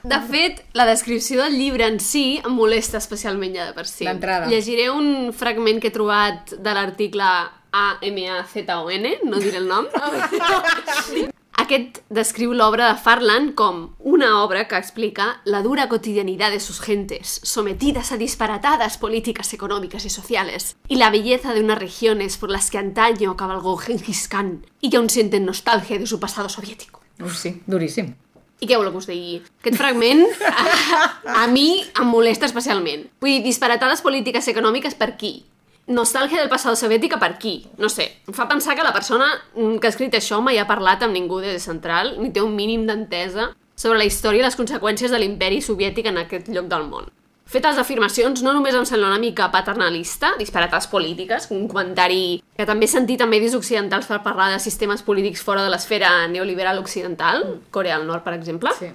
De fet, la descripció del llibre en si em molesta especialment ja de per si. D'entrada. Llegiré un fragment que he trobat de l'article A-M-A-Z-O-N, no diré el nom. Aquest descriu l'obra de Farland com una obra que explica la dura cotidianidad de sus gentes, sometidas a disparatadas políticas económicas y sociales, y la belleza de unas regiones por las que antaño cabalgó Genghis Khan y que aún sienten nostalgia de su pasado soviético. Uf, sí, duríssim. I què voleu que us digui? Aquest fragment a, a mi em molesta especialment. Vull dir, disparatades polítiques econòmiques per qui? Nostàlgia del passat soviètica per qui? No sé, em fa pensar que la persona mm, que ha escrit això mai ha parlat amb ningú de Central ni té un mínim d'entesa sobre la història i les conseqüències de l'imperi soviètic en aquest lloc del món. Fetes afirmacions, no només em sembla una mica paternalista, disparates polítiques, un comentari que també he sentit en medis occidentals per parlar de sistemes polítics fora de l'esfera neoliberal occidental, Corea del Nord, per exemple, Sí.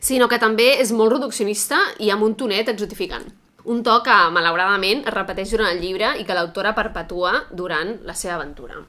sinó que també és molt reduccionista i amb un tonet exotificant. Un to que, malauradament, es repeteix durant el llibre i que l'autora perpetua durant la seva aventura.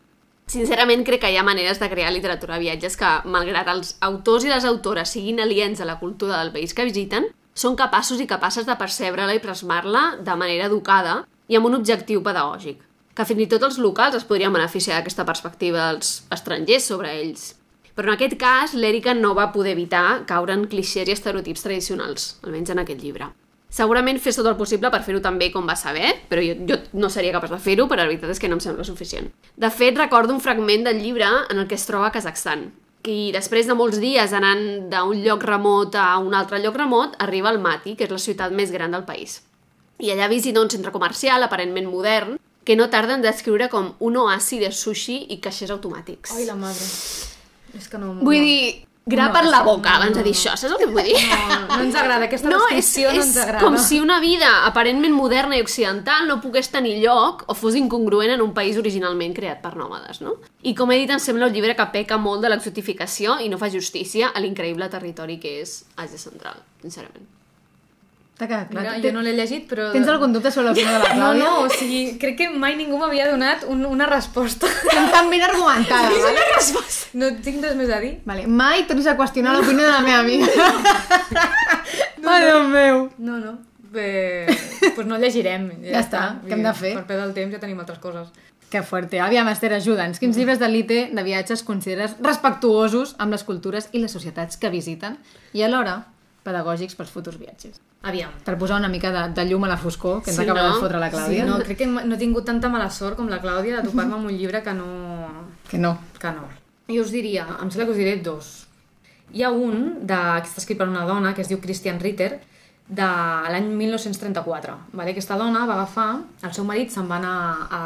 Sincerament, crec que hi ha maneres de crear literatura de viatges que, malgrat els autors i les autores siguin aliens a la cultura del país que visiten, són capaços i capaces de percebre-la i plasmar-la de manera educada i amb un objectiu pedagògic, que fins i tot els locals es podrien beneficiar d'aquesta perspectiva dels estrangers sobre ells. Però en aquest cas, l'Èrica no va poder evitar caure en clixés i estereotips tradicionals, almenys en aquest llibre. Segurament fes tot el possible per fer-ho tan bé com va saber, però jo, jo no seria capaç de fer-ho, però la veritat és que no em sembla suficient. De fet, recordo un fragment del llibre en el que es troba a Kazakhstan, i després de molts dies anant d'un lloc remot a un altre lloc remot, arriba al Mati, que és la ciutat més gran del país. I allà visita un centre comercial aparentment modern, que no tarda en descriure com un oasi de sushi i caixers automàtics. Ai, la madre. És que no... Vull dir, gra No, per la és- boca no, abans de dir no. això, saps el que vull dir? No, no ens agrada, aquesta No, és, descripció no és ens agrada. com si una vida aparentment moderna i occidental no pogués tenir lloc o fos incongruent en un país originalment creat per nòmades, no? I com he dit, em sembla un llibre que peca molt de l'exotificació i no fa justícia a l'increïble territori que és Àsia Central, sincerament. T'ha quedat clar? Mira, jo no l'he llegit, però... Tens algun dubte sobre l'opinió de la No, Clàudia? no, o sigui, crec que mai ningú m'havia donat un, una resposta. Estem tan ben argumentada, vale? No tinc res més a dir. Vale, mai tornis a qüestionar l'opinió de la meva amiga. Ai, Déu meu. No, no. Bé, pues no llegirem. Ja està, Vull què hem de fer? Per perdre el temps ja tenim altres coses. Que fuerte. Aviam, Esther, ajuda'ns. Quins llibres d'elite de viatges consideres respectuosos amb les cultures i les societats que visiten i alhora pedagògics pels futurs viatges? Aviam. Per posar una mica de, de llum a la foscor que ens Sí, acaba no? de fotre la Sí, Clàudia. no, crec que no he tingut tanta mala sort com la Clàudia de topar-me amb un llibre que no... Que no. Que no. Jo us diria, em sembla que us diré dos. Hi ha un de, que està escrit per una dona que es diu Christian Ritter de l'any 1934. Vale? Aquesta dona va agafar, el seu marit se'n va anar a,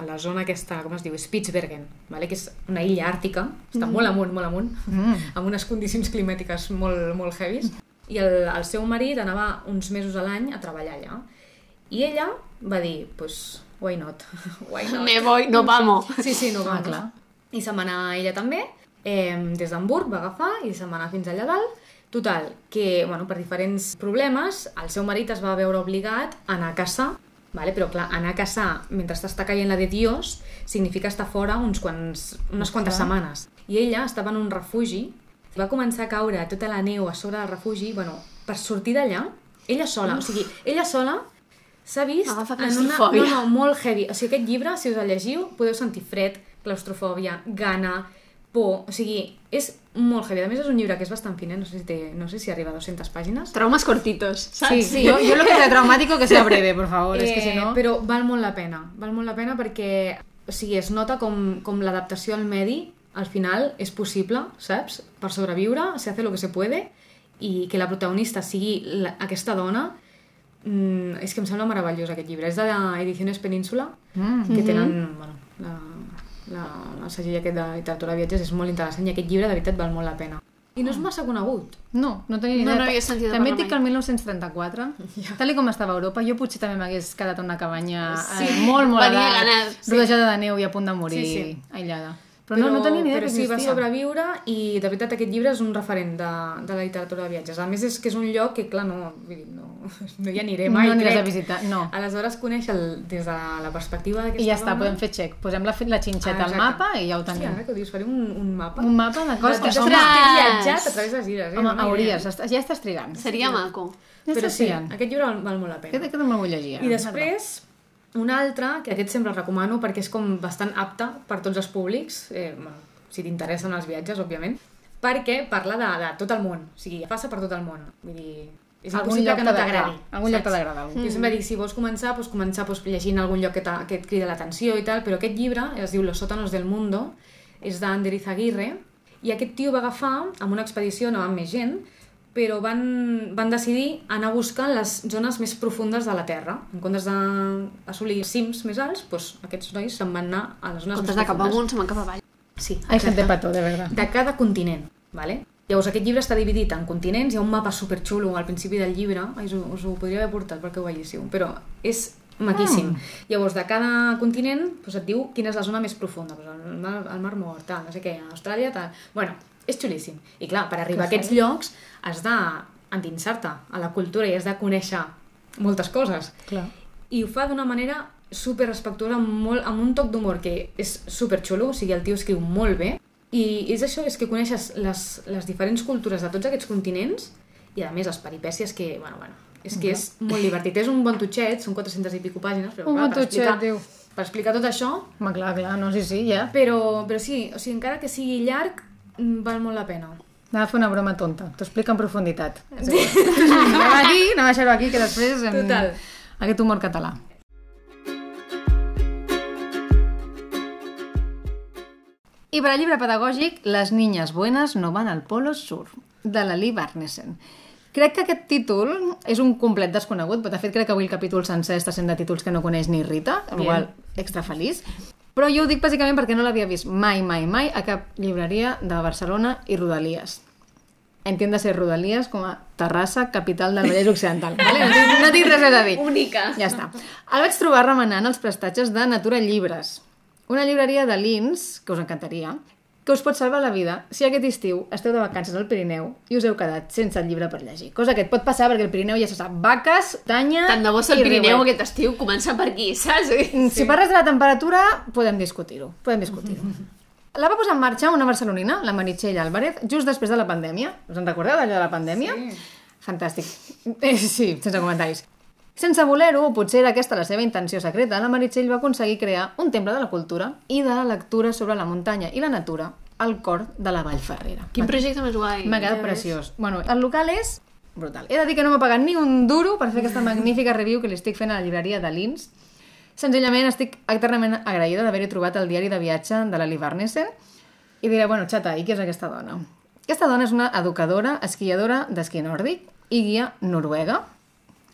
a la zona aquesta, com es diu, Spitsbergen, vale? que és una illa àrtica, està molt amunt, molt amunt, Mm. amb unes condicions climàtiques molt, molt heavies, i el, el seu marit anava uns mesos a l'any a treballar allà. I ella va dir, pues, why not? Why not? Me voy, no vamos. Sí, sí, no Ah, vamos. clar. I se'n va anar ella també, eh, des d'Hamburg va agafar i se'n va anar fins allà dalt. Total, que bueno, per diferents problemes el seu marit es va veure obligat a anar a caçar, vale? però clar, anar a caçar mentre t'està caient la de Dios significa estar fora uns quants, unes quantes setmanes. I ella estava en un refugi, va començar a caure tota la neu a sobre del refugi, bueno, per sortir d'allà, ella sola, o sigui, ella sola s'ha vist Agafa en una... No, no, molt heavy. O sigui, aquest llibre, si us el llegiu, podeu sentir fred, claustrofòbia, gana, por... O sigui, és molt heavy. A més, és un llibre que és bastant finet, no sé si, té, no sé si arriba a 200 pàgines. Traumes cortitos, saps? Sí, sí. Yo, yo lo que sea traumático que sea breve, por favor. es que si no... Eh, Però val molt la pena. Val molt la pena perquè o sigui, es nota com, com l'adaptació al medi al final és possible, saps? Per sobreviure, se hace lo que se puede i que la protagonista sigui la, aquesta dona mm, és que em sembla meravellós aquest llibre. És de Ediciones Península, Mm. que tenen bueno, la, la, el segell aquest de literatura de viatges és molt interessant i aquest llibre de veritat val molt la pena. I no és massa conegut. No, no tenia ni No idea. n'havia sentit a També et dic que el 1934, tal i com estava Europa, jo potser també m'hagués quedat a una cabanya eh, molt, molt Venia edat, ganes, sí. rodejada de neu i a punt de morir, Sí, sí. aïllada. Però, no, no tenia ni idea però que sí, va existia. sobreviure i de veritat aquest llibre és un referent de, de la literatura de viatges. A més és que és un lloc que, clar, no, no, no hi aniré mai, No aniràs crec. a visitar, no. Aleshores conèixer el, des de la perspectiva d'aquesta I ja està, dona... podem fer check. Posem la, la xinxeta Ah, al mapa i ja ho Hòstia, tenim. ara que ho dius, faré un, un mapa. Un mapa de coses que som... He viatjat a través dels llibres, eh? Home, No hauries, estàs- ja estàs trigant. Seria maco. Ja Però sí, trigant. aquest llibre val, val molt la pena. Aquest, aquest me'l vull llegir. I després, un altre, que aquest sempre el recomano perquè és com bastant apte per tots els públics, eh, bueno, si t'interessen els viatges, òbviament, perquè parla de, de tot el món, o sigui, passa per tot el món. Vull dir, és Algun lloc que no t'agradi. algun lloc d'agradar, algun. Jo sempre dic, si vols començar, doncs començar doncs, llegint algun lloc que, que et crida l'atenció i tal, però aquest llibre es diu Los sótanos del mundo, és d'Ander Izaguirre, i aquest tio va agafar, amb una expedició, no amb més gent, però van, van decidir anar a buscar les zones més profundes de la Terra. En comptes d'assolir cims més alts, doncs aquests nois se'n van anar a les zones Comptes més de cap profundes. amunt, se'n van cap avall. Sí, Hay gente exacte. pato, de verdad. De cada continent, ¿vale? Llavors, aquest llibre està dividit en continents, hi ha un mapa superxulo al principi del llibre, ai, us, ho- us ho podria haver portat perquè ho veiéssiu, però és maquíssim. Llavors, de cada continent doncs et diu quina és la zona més profunda, doncs el, mar, el mar mort, tal, no sé què, Austràlia, tal... Bueno, és xulíssim. I clar, per arribar a aquests llocs has d'endinsar-te a la cultura i has de conèixer moltes coses Clar. i ho fa d'una manera super respectuosa, amb, molt, amb un toc d'humor que és super xulo, o sigui, el tio escriu molt bé, i és això, és que coneixes les, les diferents cultures de tots aquests continents, i a més les peripècies que, bueno, bueno, és que és molt divertit. És un bon tutxet, són 400 i pico pàgines, però Un clar, bon per tutxet, explicar, diu. per explicar tot això, Home, clar, clar, no, sí, sí, ja. però, però sí, o sigui, encara que sigui llarg, val molt la pena. Anava a fer una broma tonta. T'ho explica en profunditat. Sí. anem aquí, anem a deixar-ho aquí, que després... Em... Total. Aquest humor català. I per al llibre pedagògic, Les niñas buenas no van al polo sur, de la Lee Barnesen. Crec que aquest títol és un complet desconegut, però de fet crec que avui el capítol sencer està sent de títols que no coneix ni Rita, amb qual extra feliç. Però jo ho dic bàsicament perquè no l'havia vist mai, mai, mai a cap llibreria de Barcelona i Rodalies. Entiéndase Rodalies com a Terrassa, capital del Vallès Occidental. Vale? No, tinc, no tinc res a dir. Única. Ja està. El vaig trobar remenant els prestatges de Natura Llibres, una llibreria de Lins, que us encantaria, que us pot salvar la vida si aquest estiu esteu de vacances al Pirineu i us heu quedat sense el llibre per llegir. Cosa que et pot passar perquè el Pirineu ja se sap vaques, tanya Tant de bo el Pirineu riuet. aquest estiu comença per aquí, saps? Si parles de la temperatura, podem discutir-ho. Podem discutir-ho. La va posar en marxa una barcelonina, la Meritxell Álvarez, just després de la pandèmia. Us en recordeu d'allò de la pandèmia? Sí. Fantàstic. Eh, sí, sense comentaris. Sense voler-ho, o potser era aquesta la seva intenció secreta, la Meritxell va aconseguir crear un temple de la cultura i de la lectura sobre la muntanya i la natura al cor de la Vall Ferrera. Quin projecte més guai. M'ha quedat preciós. Bueno, el local és brutal. He de dir que no m'ha pagat ni un duro per fer aquesta magnífica review que li estic fent a la llibreria de Lins. Senzillament estic eternament agraïda d'haver-hi trobat el diari de viatge de la Barnesen i diré, bueno, xata, i qui és aquesta dona? Aquesta dona és una educadora, esquiadora d'esquí nòrdic i guia noruega.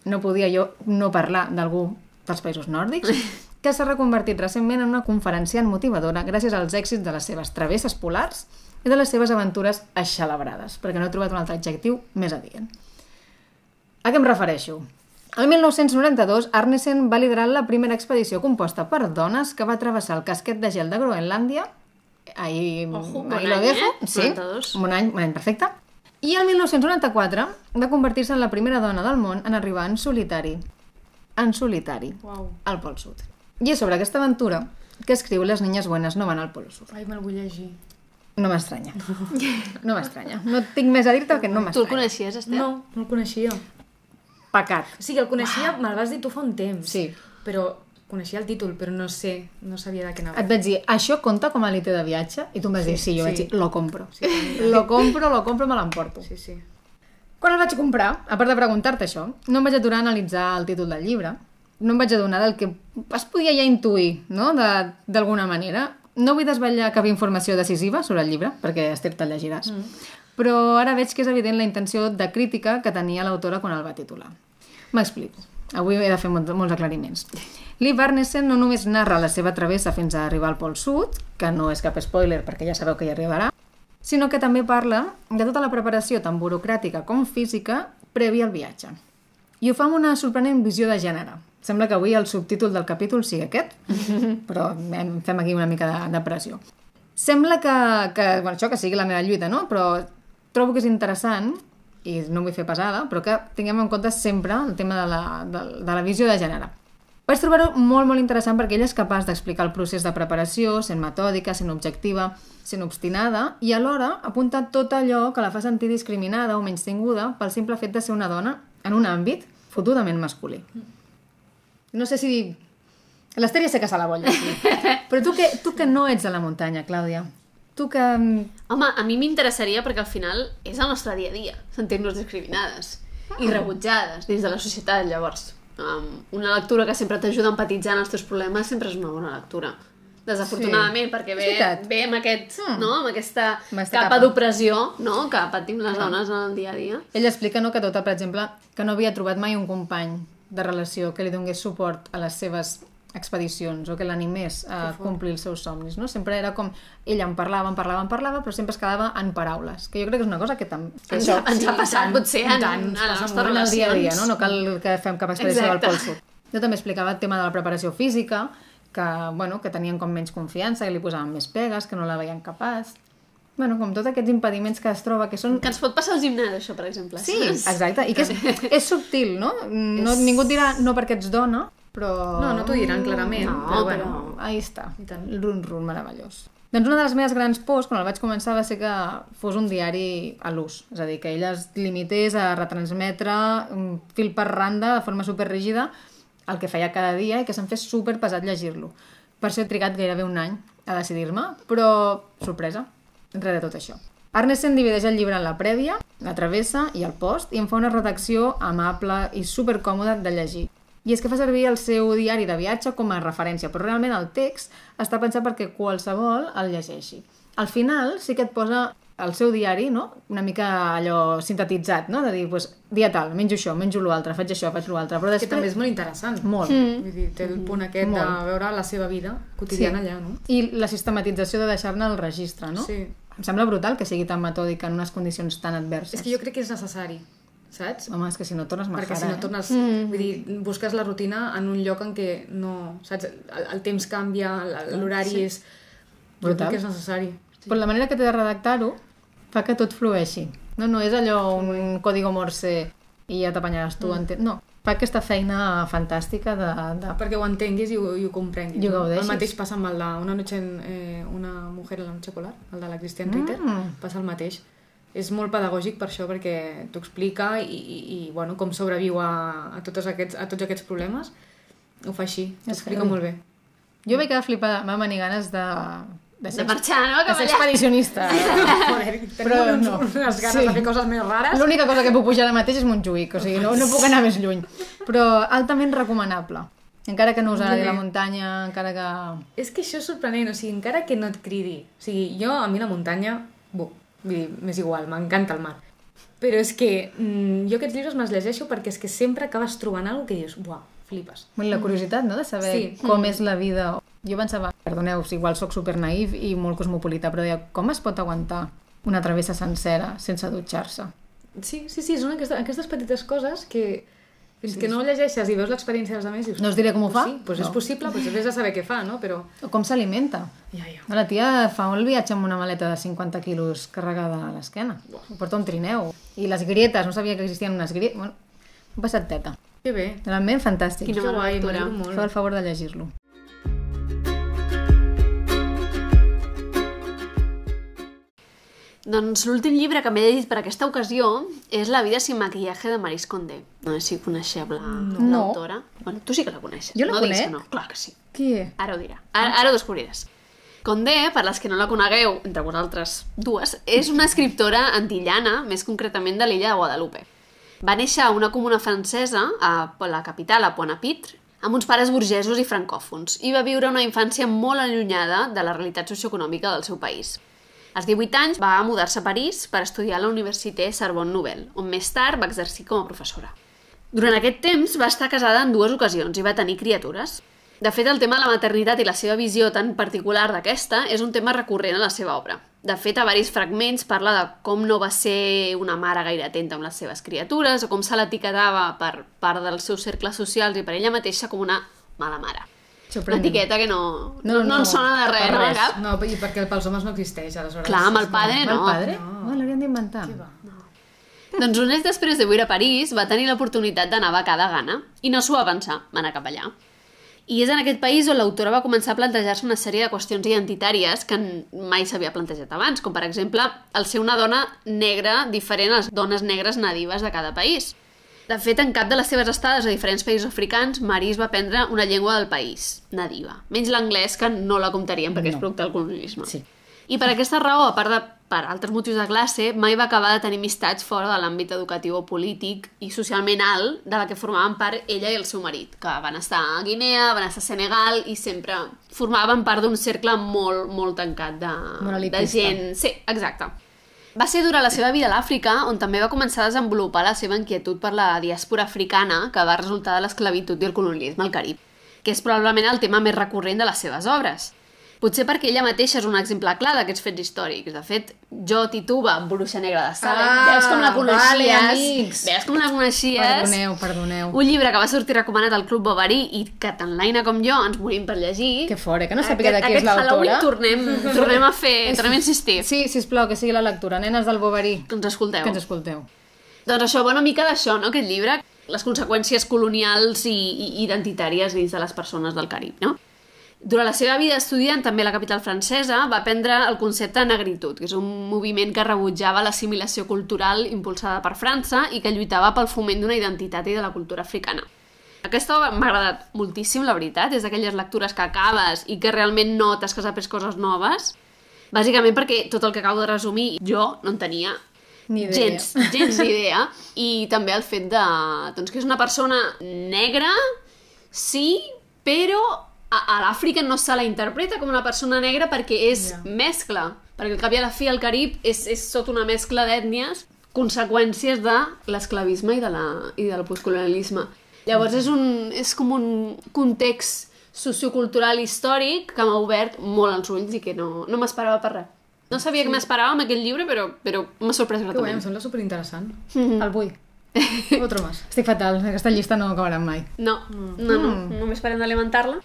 No podia jo no parlar d'algú dels països nòrdics, que s'ha reconvertit recentment en una conferenciant motivadora gràcies als èxits de les seves travesses polars i de les seves aventures aixelebrades, perquè no he trobat un altre adjectiu més adient. A què em refereixo? El 1992, Arnesen va liderar la primera expedició composta per dones que va travessar el casquet de gel de Groenlàndia. Ahí, Ojo, bon lo dejo. eh? Sí, 92. un any, un any perfecte. I el 1994 va convertir-se en la primera dona del món en arribar en solitari, en solitari, Uau. al Pol Sud. I és sobre aquesta aventura que escriu Les niñas buenas no van al Pol Sud. Ai, me'l vull llegir. No m'estranya. No m'estranya. No tinc més a dir-te que no Tu el m'estranya. coneixies, Esther? No, no el coneixia. Pecat. O sigui, el coneixia, me'l vas dir tu fa un temps. Sí. Però coneixia el títol, però no sé, no sabia de què anava. Et vaig dir, això compta com a elite de viatge? I tu em vas dir, sí, jo sí. vaig dir, lo compro. Sí, sí. Lo compro, lo compro, me l'emporto. Sí, sí. Quan el vaig comprar, a part de preguntar-te això, no em vaig aturar a analitzar el títol del llibre, no em vaig adonar del que es podia ja intuir, no?, De- d'alguna manera. No vull desvetllar cap informació decisiva sobre el llibre, perquè Esther te'l llegiràs, mm. però ara veig que és evident la intenció de crítica que tenia l'autora quan el va titular. M'explico. Avui he de fer molts, molts aclariments. Lee Barnesen no només narra la seva travessa fins a arribar al Pol Sud, que no és cap spoiler perquè ja sabeu que hi arribarà, sinó que també parla de tota la preparació, tant burocràtica com física, prèvia al viatge. I ho fa amb una sorprenent visió de gènere. Sembla que avui el subtítol del capítol sigui aquest, però hem, fem aquí una mica de, de pressió. Sembla que, que, bueno, això que sigui la meva lluita, no? Però trobo que és interessant, i no vull fer pesada, però que tinguem en compte sempre el tema de la, de, de la visió de gènere. Vaig trobar-ho molt, molt interessant perquè ella és capaç d'explicar el procés de preparació, sent metòdica, sent objectiva, sent obstinada, i alhora apunta tot allò que la fa sentir discriminada o menys tinguda pel simple fet de ser una dona en un àmbit fotudament masculí. No sé si... L'Estèria sé que se la bolla, però tu que, tu que no ets de la muntanya, Clàudia, tu que... Home, a mi m'interessaria perquè al final és el nostre dia a dia, sentir-nos discriminades i rebutjades dins de la societat, llavors. Um, una lectura que sempre t'ajuda a empatitzar en els teus problemes sempre és una bona lectura. Desafortunadament, Sí. perquè ve, ve amb, aquest, Mm. no? amb aquesta Amb aquesta capa capa. d'opressió no? que patim les dones en el dia a dia. Ella explica no, que tota, per exemple, que no havia trobat mai un company de relació que li donés suport a les seves expedicions o que l'animés a complir els seus somnis, no? Sempre era com... Ella en parlava, en parlava, en parlava, però sempre es quedava en paraules, que jo crec que és una cosa que també... Que Ens, això, ens ha sí, passat, tant, potser, en, tant, en ens les nostres en el dia a relacions. dia, no? No cal que fem cap expedició Exacte. del Pol Sud. Jo també explicava el tema de la preparació física, que, bueno, que tenien com menys confiança, que li posaven més pegues, que no la veien capaç... Bueno, com tots aquests impediments que es troba, que són Que ens pot passar al gimnàs, això, per exemple. Sí, exacte, i que és, és subtil, no? no ningú et dirà no perquè ets dona, però... No, no t'ho diran clarament, No, però però, bueno. ahí està, el run-run meravellós. Doncs una de les meves grans pors, quan el vaig començar, va ser que fos un diari a l'ús. És a dir, que ella es limités a retransmetre un fil per randa, de forma superrígida, el que feia cada dia i que se'm fes super pesat llegir-lo. Per això he trigat gairebé un any a decidir-me, però sorpresa, res de tot això. Arnesen divideix el llibre en la prèvia, la travessa i el post i en fa una redacció amable i supercòmoda de llegir. I és que fa servir el seu diari de viatge com a referència, però realment el text està pensat perquè qualsevol el llegeixi. Al final sí que et posa el seu diari, no? una mica allò sintetitzat, no? de dir, pues, dia tal, menjo això, menjo l'altre, faig això, faig l'altre, però Que després... també és molt interessant. Molt. Vull dir, té el punt aquest Molt. de veure la seva vida quotidiana allà, no? I la sistematització de deixar-ne el registre, no? Sí. Em sembla brutal que sigui tan metòdica en unes condicions tan adverses. És que jo crec que és necessari, saps? Home, és que si no tornes majara, Perquè si no eh? tornes... Mm. Vull dir, busques la rutina en un lloc en què no... Saps? El, el temps canvia, l'horari sí. és... Brutal. que és necessari. Però la manera que té de redactar-ho fa que tot flueixi. No, no és allò un código morse i ja t'apanyaràs tu. Mm. No, fa aquesta feina fantàstica de... de... Perquè ho entenguis i ho, i ho comprenguis. I ho no? gaudeixis. El mateix passa amb el de Una noche en, eh, una mujer en la noche polar, el de la Christian Ritter, Mm. passa el mateix. És molt pedagògic per això, perquè t'ho explica i, i, i bueno, com sobreviu a, a, tots aquests, a tots aquests problemes, ho fa així, És explica molt bé. Jo vaig quedar flipada, va venir ganes de... De, De marxar, no? De ser expedicionista. Joder, Però uns, no. unes ganes Sí. de fer coses més rares. L'única cosa que puc pujar ara mateix és Montjuïc, o sigui, no, no puc anar més lluny. Però altament recomanable. Encara que no us agradi Bé. la muntanya, encara que... És que això és sorprenent, o sigui, encara que no et cridi. O sigui, jo, a mi la muntanya, bu, vull dir, m'és igual, m'encanta el mar. Però és que mm, jo aquests llibres me'ls llegeixo perquè és que sempre acabes trobant alguna que dius, buah, flipes. Bueno, la curiositat, no?, de saber Sí. com és la vida. Jo pensava, perdoneu, si igual sóc super naïf i molt cosmopolita, però deia, com es pot aguantar una travessa sencera sense dutxar-se? Sí, sí, sí, són aquestes, aquestes petites coses que fins que no ho llegeixes i veus l'experiència dels altres dius... No us diré com ho pues fa? Sí, pues No. és possible, pues vés a saber què fa, no? Però... O com s'alimenta? Ja, ja. La tia fa el viatge amb una maleta de 50 quilos carregada a l'esquena. Ho porta un trineu. I les grietes, no sabia que existien unes grietes. Bueno, un passat teta. Que bé. Realment fantàstic. Quina bona guai, lectura. Feu el favor de llegir-lo. Doncs l'últim llibre que m'he llegit per aquesta ocasió és La vida sin maquillaje de Maris Condé. No sé si coneixeu la- l'autora. Bueno, tu sí que la coneixes. Jo la no conec. que no. Clar que sí. Qui? Ara ho dirà. Ara, ara ho descobriràs. Condé, per les que no la conegueu, entre vosaltres dues, és una escriptora antillana, més concretament de l'illa de Guadalupe. Va néixer a una comuna francesa, a la capital, a Pointe-à-Pitre, amb uns pares burgesos i francòfons, i va viure una infància molt allunyada de la realitat socioeconòmica del seu país. Als 18 anys va mudar-se a París per estudiar a la Universitat Sorbonne Nouvelle, on més tard va exercir com a professora. Durant aquest temps va estar casada en dues ocasions i va tenir criatures. De fet, el tema de la maternitat i la seva visió tan particular d'aquesta és un tema recurrent a la seva obra. De fet, a varis fragments parla de com no va ser una mare gaire atenta amb les seves criatures o com se l'etiquetava per part dels seus cercles socials i per ella mateixa com una mala mare. Una Sorprenent. etiqueta que no, no, No, no, no, ens sona de res, per no? res. Cap? No, i perquè pels homes no existeix, aleshores. Clar, amb el padre El no. padre? No. No, l'haurien d'inventar. Doncs un any després de viure a París va tenir l'oportunitat d'anar a becar de Ghana i no s'ho va pensar, va anar cap allà. I és en aquest país on l'autora va començar a plantejar-se una sèrie de qüestions identitàries que mai s'havia plantejat abans, com per exemple el ser una dona negra diferent a les dones negres nadives de cada país. De fet, en cap de les seves estades a diferents països africans, Maris va aprendre una llengua del país, nadiva. Menys l'anglès, que no la comptaríem perquè no. és producte del colonialisme. Sí. I per aquesta raó, a part de per altres motius de classe, mai va acabar de tenir amistats fora de l'àmbit educatiu o polític i socialment alt de la que formaven part ella i el seu marit, que van estar a Guinea, van estar a Senegal i sempre formaven part d'un cercle molt, molt tancat de, de gent... Sí, exacte. Va ser durant la seva vida a l'Àfrica on també va començar a desenvolupar la seva inquietud per la diàspora africana que va resultar de l'esclavitud i el colonialisme al Carib, que és probablement el tema més recurrent de les seves obres. Potser perquè ella mateixa és un exemple clar d'aquests fets històrics. De fet, jo, Tituba, bruixa negra de Salem, Ah, veus com la coneixies? vale, amics. veus com la coneixies? Perdoneu, perdoneu. Un llibre que va sortir recomanat al Club Bovary i que tant l'Aina com jo ens morim per llegir. Que fora, que no sàpiga de qui és Aquest Halloween l'autora. tornem, tornem a fer, tornem a insistir. Sí, sisplau, que sigui la lectura. Nenes del Boverí, Que ens escolteu. que ens escolteu. Doncs això una mica d'això, no?, aquest llibre, les conseqüències colonials i, i identitàries dins de les persones del Carib, no? Durant la seva vida estudiant també a la capital francesa va aprendre el concepte de negritud, que és un moviment que rebutjava l'assimilació cultural impulsada per França i que lluitava pel foment d'una identitat i de la cultura africana. Aquesta obra m'ha agradat moltíssim, la veritat, és d'aquelles lectures que acabes i que realment notes que has après coses noves, bàsicament perquè tot el que acabo de resumir jo no en tenia Ni idea. gens, gens idea. I també el fet de, doncs, que és una persona negra, sí, però a, a l'Àfrica no se la interpreta com una persona negra perquè és Ja. mescla. Perquè al cap i a la fi el Carib és, és tot una mescla d'ètnies, conseqüències de l'esclavisme i, de la, i del postcolonialisme. Llavors és, un, és com un context sociocultural històric que m'ha obert molt els ulls i que no, no m'esperava per res. No sabia sí. què m'esperava amb aquest llibre, però, però m'ha sorprès Que guai, em gratament. sembla superinteressant. El vull. Otro más. Estic fatal, aquesta llista no acabarà mai. No, no, no, només parem d'alimentar-la.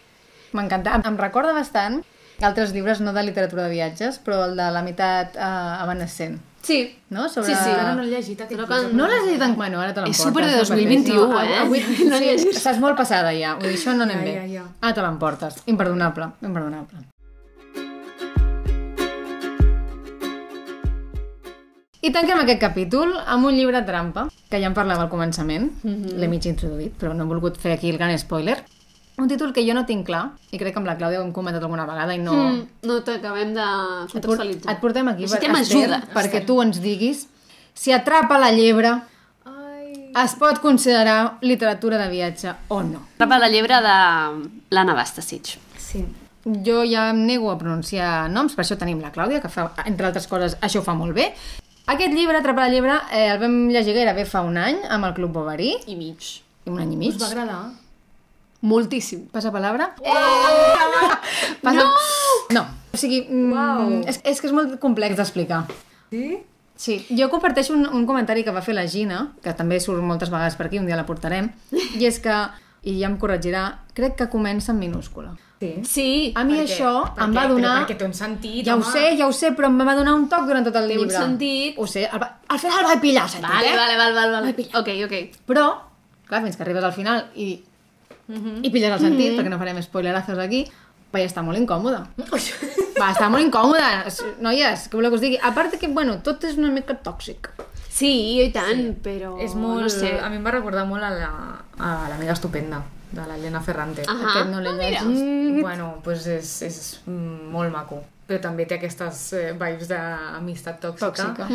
M'encanta. Em, em recorda bastant altres llibres, no de literatura de viatges, però el de la meitat uh, evanescent. Sí, No? Sobre... Sí, sí. Ara no l'he llegit, aquest que- No l'has llegit en... Bueno, ara te l'emportes. És super de no pateixis. 2021, no, eh? Avui, No sí, llegis. estàs molt passada ja. Vull dir, això no anem Ja, bé. ja, ja. Ah, te l'emportes. Imperdonable. Imperdonable. I tanquem aquest capítol amb un llibre trampa, que ja en parlava al començament, l'he mig introduït, però no he volgut fer aquí el gran spoiler. Un títol que jo no tinc clar, i crec que amb la Clàudia ho hem comentat alguna vegada i no... Mm, no t'acabem de Et, contextualitzar. et portem aquí, Esther, ajuda. perquè tu ens diguis si atrapa la llebre Ai... es pot considerar literatura de viatge o no. Atrapa la llebre de l'Anna Bastasic. Sí. Jo ja em nego a pronunciar noms, per això tenim la Clàudia, que fa, entre altres coses, això ho fa molt bé. Aquest llibre, Atrapar la llebre, eh, el vam llegir gairebé fa un any amb el Club Bovary, I mig. un any i mig. Us va agradar? Moltíssim. Passa palabra? Eh! Passa... No! No. O sigui, mm, és, és que és molt complex d'explicar. Sí? Sí, jo comparteixo un, un comentari que va fer la Gina, que també surt moltes vegades per aquí, un dia la portarem, i és que, i ja em corregirà, crec que comença en minúscula. Sí. Sí, A mi Per què? això Per em va donar... perquè té un sentit, Ja ho home. sé, ja ho sé, però em va donar un toc durant tot el Té un llibre. sentit. Ho sé, al, al final el vaig pillar, sentit, vale, eh? vale, vale, vale, vale. Ok, ok. Però, clar, fins que arribes al final i, Mhm. i pilles el sentit, perquè no farem spoilerazos aquí, vaig estar molt incòmoda. Va estar molt incòmoda. Noies, què voleu que us digui? A part que, bueno, tot és una mica tòxic. Sí, i tant, però... És molt... No sé. A mi em va recordar molt a la- a l'amiga estupenda, de l'Helena Ferrante. Ah, Aquest no l'he ah, mira. llegit. Bueno, pues és, és molt maco. Però també té aquestes eh, vibes d'amistat tòxica, Tòxica.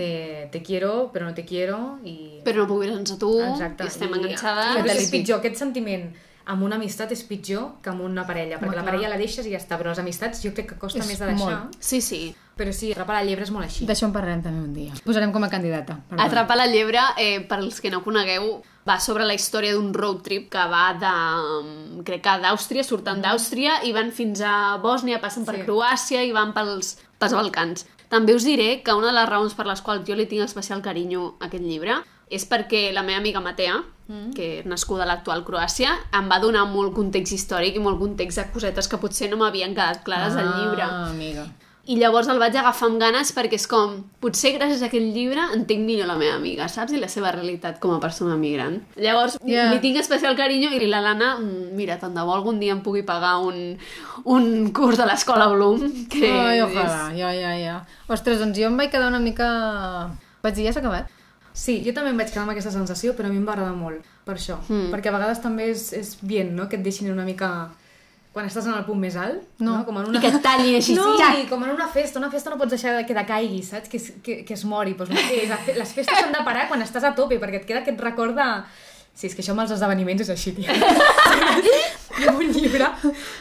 de te quiero, però no te quiero, i... Però no puc viure sense tu, Exacte. i estem enganxades. Però és pitjor, aquest sentiment amb una amistat és pitjor que amb una parella, perquè Home, la clar. parella la deixes i ja està, però les amistats jo crec que costa És més de deixar. molt. Sí, sí. Però sí, atrapar la llebre és molt així. D'això en parlarem també un dia. Posarem com a candidata. perdona. Atrapar la llebre, eh, per als que no conegueu, va sobre la història d'un road trip que va de, mm, crec que d'Àustria, surten d'Àustria i van fins a Bòsnia, passen per Sí. Croàcia i van pels, pels Balcans. També us diré que una de les raons per les quals jo li tinc especial carinyo a aquest llibre és perquè la meva amiga Matea, mm. que és nascuda a l'actual Croàcia, em va donar molt context històric i molt context de cosetes que potser no m'havien quedat clares al llibre. Ah, amiga. I llavors el vaig agafar amb ganes perquè és com, potser gràcies a aquest llibre entenc millor la meva amiga, saps? I la seva realitat com a persona migrant. Llavors, yeah. li tinc especial carinyo i la Lana, mm, mira, tant de bo algun dia em pugui pagar un, un curs de l'escola Bloom. Que Ai, és- ojalà, ja, ja, ja. Ostres, doncs jo em vaig quedar una mica... Vaig dir, ja s'ha acabat? Sí, jo també em vaig quedar amb aquesta sensació, però a mi em va agradar molt, per això. Mm. Perquè a vegades també és, és bien, no?, que et deixin una mica... Quan estàs en el punt més alt, No. no? Com en I que et tallin així, no, sí. i com en una festa. Una festa no pots deixar que decaigui, saps? Que, es- que, que es mori. Doncs mateix. Les festes s'han de parar quan estàs a tope, perquè et queda aquest record de... Sí, és que això amb els esdeveniments és així, tia. I amb un llibre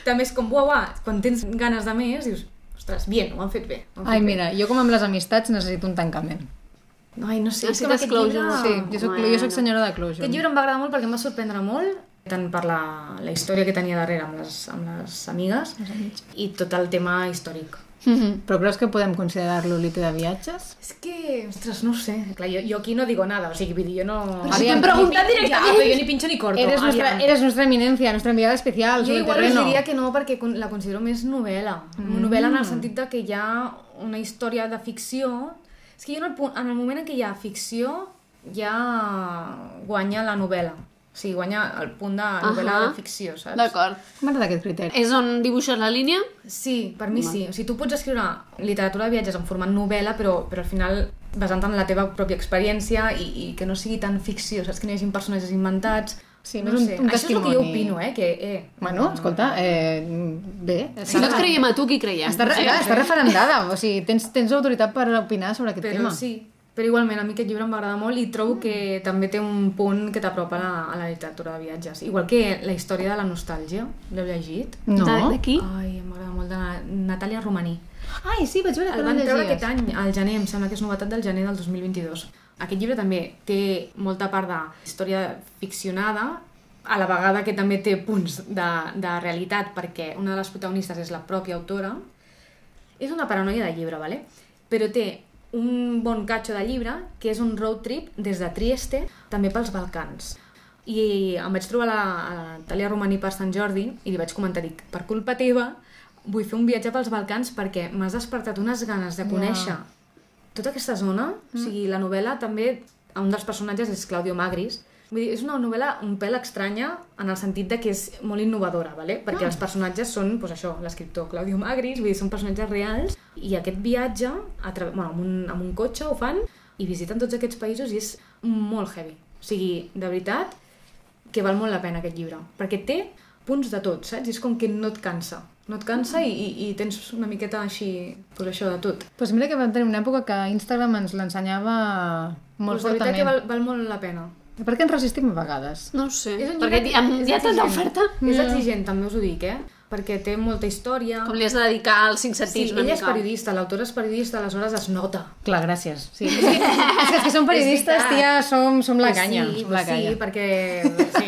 també és com, buah, buah, quan tens ganes de més, dius, ostres, bien, ho han fet bé. Han fet Ai, bé. mira, jo com amb les amistats necessito un tancament. Ai, no sé, és que Necessites amb aquest closure. llibre... Sí, jo soc, jo soc senyora de closure. Aquest llibre em va agradar molt perquè em va sorprendre molt, tant per la, la història que tenia darrere amb les, amb les amigues i tot el tema històric. Però creus que podem considerar-lo lite de viatges? És que, ostres, no sé. Clar, jo, jo aquí no digo nada, o sigui, jo no... Però si t'hem preguntat Ja, directament. però jo ni pincho ni corto. Eres nuestra, aviam. eres nuestra eminencia, nuestra enviada especial Jo sobre igual terreno. diria que no perquè la considero més novel·la. Mm. Novel·la en el sentit de que hi ha una història de ficció... És que jo en el, punt, en el moment en què hi ha ficció ja guanya la novel·la. O sigui, guanya el punt de novel·la Ahà. de ficció, saps? D'acord. M'agrada aquest criteri. És on dibuixes la línia? Sí, per mi sí. O sigui, tu pots escriure literatura de viatges en format novel·la, però, però al final basant en la teva pròpia experiència i, i que no sigui tan ficció, saps? Que no hi hagi personatges inventats. Sí, no un- sé. un Això és el que jo opino, eh? Que, eh Bueno, escolta, eh, bé. Si no et creiem a tu, qui creiem? Està, re- està referendada, o sigui, tens, tens autoritat per opinar sobre aquest però tema. sí. Però igualment, a mi aquest llibre em va agradar molt i trobo que també té un punt que t'apropa a, la, a la literatura de viatges. Igual que la història de la nostàlgia. L'heu llegit? No? De, de qui? Ai, em m'agrada molt, de Na- Natàlia Romaní. Ai, sí, vaig veure que El el van treure aquest any, al gener, em sembla que és novetat del gener del 2022. Aquest llibre també té molta part de història ficcionada, a la vegada que també té punts de, de realitat, perquè una de les protagonistes és la pròpia autora. És una paranoia de llibre, ¿vale? però té un bon catxo de llibre, que és un road trip des de Trieste, també pels Balcans. I em vaig trobar la, a la Natàlia Romaní per Sant Jordi i li vaig comentar, dic, per culpa teva vull fer un viatge pels Balcans perquè m'has despertat unes ganes de conèixer tota aquesta zona. O sigui, la novel·la també, un dels personatges és Claudio Magris. Vull dir, és una novel·la un pèl estranya en el sentit de que és molt innovadora, ¿vale? perquè els personatges són, doncs això, l'escriptor Claudio Magris, vull dir, són personatges reals, i aquest viatge, a tra... bueno, amb, un, amb un cotxe ho fan, i visiten tots aquests països i és molt heavy. O sigui, de veritat, que val molt la pena aquest llibre, perquè té punts de tot, saps? És com que no et cansa. No et cansa i, i, i tens una miqueta així, pues això de tot. Pues mira que vam tenir una època que Instagram ens l'ensenyava molt Pues de veritat que fortament. val, val molt la pena. Per què ens resistim a vegades? No ho sé. És un Perquè hi ha, tanta oferta. És exigent, també us ho dic, eh? Perquè té molta història. Com li has de dedicar als cinc Sí, sentits una ella és mica. periodista, l'autora és periodista, aleshores es nota. Clar, gràcies. Sí. És, que, és que els que som periodistes, tia, som, som la Pues canya. Sí, som la pues canya. sí, perquè sí.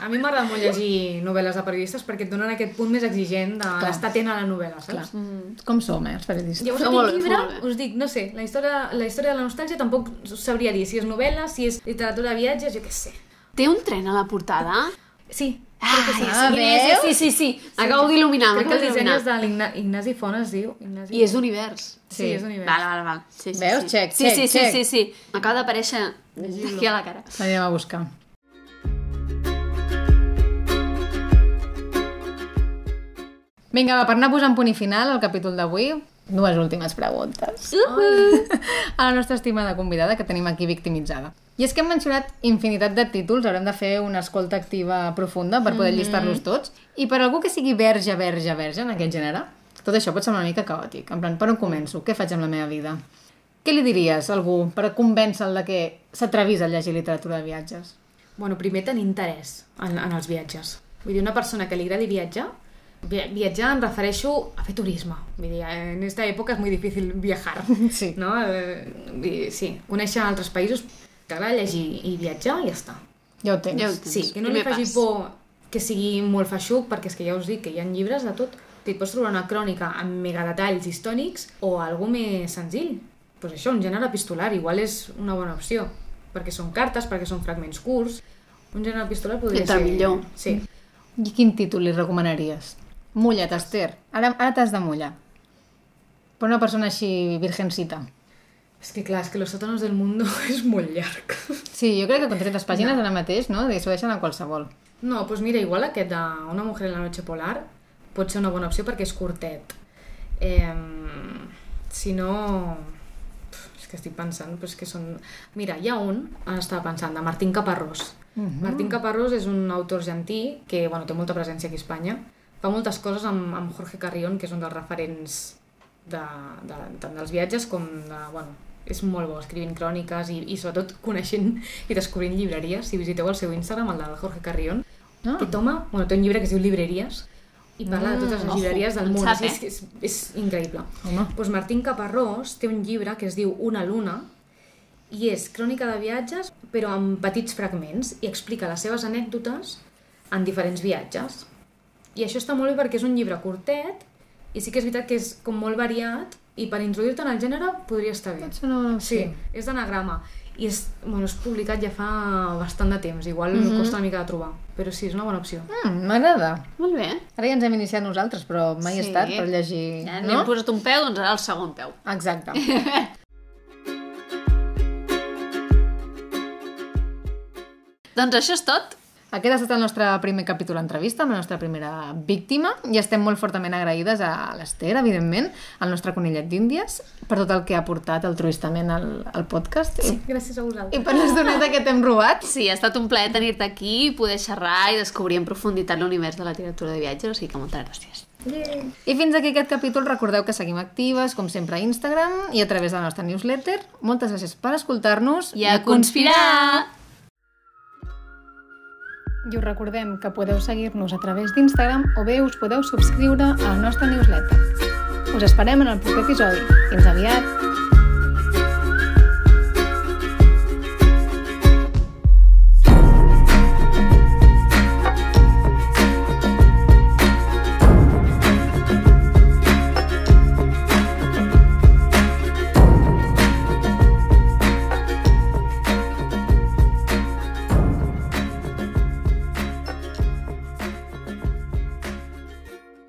a mi m'agrada molt llegir novel·les de periodistes perquè et donen aquest punt més exigent de l'estar atent a la novel·la, Clar. saps? Mm. Com som, eh, els periodistes? Llavors, molt bé, llibre, molt bé. us dic, no sé, la història, la història de la nostàlgia tampoc sabria dir si és novel·la, si és literatura de viatges, jo què sé. Té un tren a la portada? Sí, Ah, sí. és, sí, sí, sí. Acabo d'il·luminar, Crec que el m'acabo disseny és de l'Ignasi Font, es diu. Ignasi I és d'univers. Sí, és d'univers. Val, val, val. Sí, sí, Veus? Sí. Check, sí, check, sí, sí, check. sí, sí. M'acaba d'aparèixer aquí a la cara. L'anirem a buscar. Vinga, va, per anar posant punt i final al capítol d'avui, dues últimes preguntes. a la nostra estimada convidada, que tenim aquí victimitzada. I és que hem mencionat infinitat de títols, haurem de fer una escolta activa profunda per poder llistar-los tots, i per algú que sigui verge, verge, verge en aquest gènere, tot això pot semblar una mica caòtic. En plan, per on començo? Què faig amb la meva vida? Què li diries a algú per convèncer-lo de que s'atrevís a llegir literatura de viatges? Bueno, primer tenir interès en, en els viatges. Vull dir, una persona que li agradi viatjar, vi- viatjar em refereixo a fer turisme. Vull dir, en esta època és molt difícil viajar. Sí. No? Eh, sí, conèixer altres països, t'agrada llegir i viatjar i ja està. Ja ho tens. Ja ho tens. Sí, que no li Primer faci pas. por que sigui molt feixuc, perquè és que ja us dic que hi ha llibres de tot. Et pots trobar una crònica amb megadetalls històrics o algú més senzill. Pues això, un gènere epistolar, igual és una bona opció. Perquè són cartes, perquè són fragments curts. Un gènere epistolar podria ser... millor. Sí. I quin títol li recomanaries? Mulla't, Esther. Ara, ara t'has de mullar. Per una persona així virgencita. És que clar, és que Los sótanos del mundo és molt llarg. Sí, jo crec que con 300 pàgines ara mateix, no? S'ho deixen a qualsevol. No, doncs mira, igual aquest de Una mujer en la noche polar pot ser una bona opció perquè és curtet. Eh, si no... És que estic pensant, però és que són... Mira, hi ha un, ara estava pensant, de Martín Caparrós. Martín Caparrós és un autor argentí que bueno, té molta presència aquí a Espanya. Fa moltes coses amb, amb Jorge Carrión, que és un dels referents de, de, tant dels viatges com de... Bueno, és molt bo escrivint cròniques i, i sobretot coneixent i descobrint llibreries. Si visiteu el seu Instagram, el del Jorge Carrión, Ah. aquest home bueno, té un llibre que es diu Llibreries i parla de totes les ojo, llibreries del món. sap, és, és, és, és increïble. Home. Doncs Martín Caparrós té un llibre que es diu Una luna i és crònica de viatges però amb petits fragments i explica les seves anècdotes en diferents viatges. I això està molt bé perquè és un llibre curtet i sí que és veritat que és com molt variat i per introduir-te en el gènere podria estar bé. Pot ser una bona Sí, opció. és d'anagrama. I és, bueno, és publicat ja fa bastant de temps, igual mm. -hmm. costa una mica de trobar, però sí, és una bona opció. Mm, M'agrada. Molt bé. Ara ja ens hem iniciat nosaltres, però mai he Sí. estat per llegir... Ja no? posat un peu, doncs ara el segon peu. Exacte. Doncs això és tot. Aquest ha estat el nostre primer capítol d'entrevista amb la nostra primera víctima i estem molt fortament agraïdes a l'Ester, evidentment, al nostre conillet d'Índies, per tot el que ha portat altruistament al, al podcast sí. Gràcies a i, vosaltres. i per l'estoneta que t'hem robat. Sí, ha estat un plaer tenir-te aquí, poder xerrar i descobrir en profunditat l'univers de la literatura de viatges, o sigui que moltes gràcies. Yeah. I fins aquí aquest capítol. Recordeu que seguim actives, com sempre, a Instagram i a través de la nostra newsletter. Moltes gràcies per escoltar-nos I a conspirar! I us recordem que podeu seguir-nos a través d'Instagram o bé us podeu subscriure a la nostra newsletter. Us esperem en el proper episodi. Fins aviat!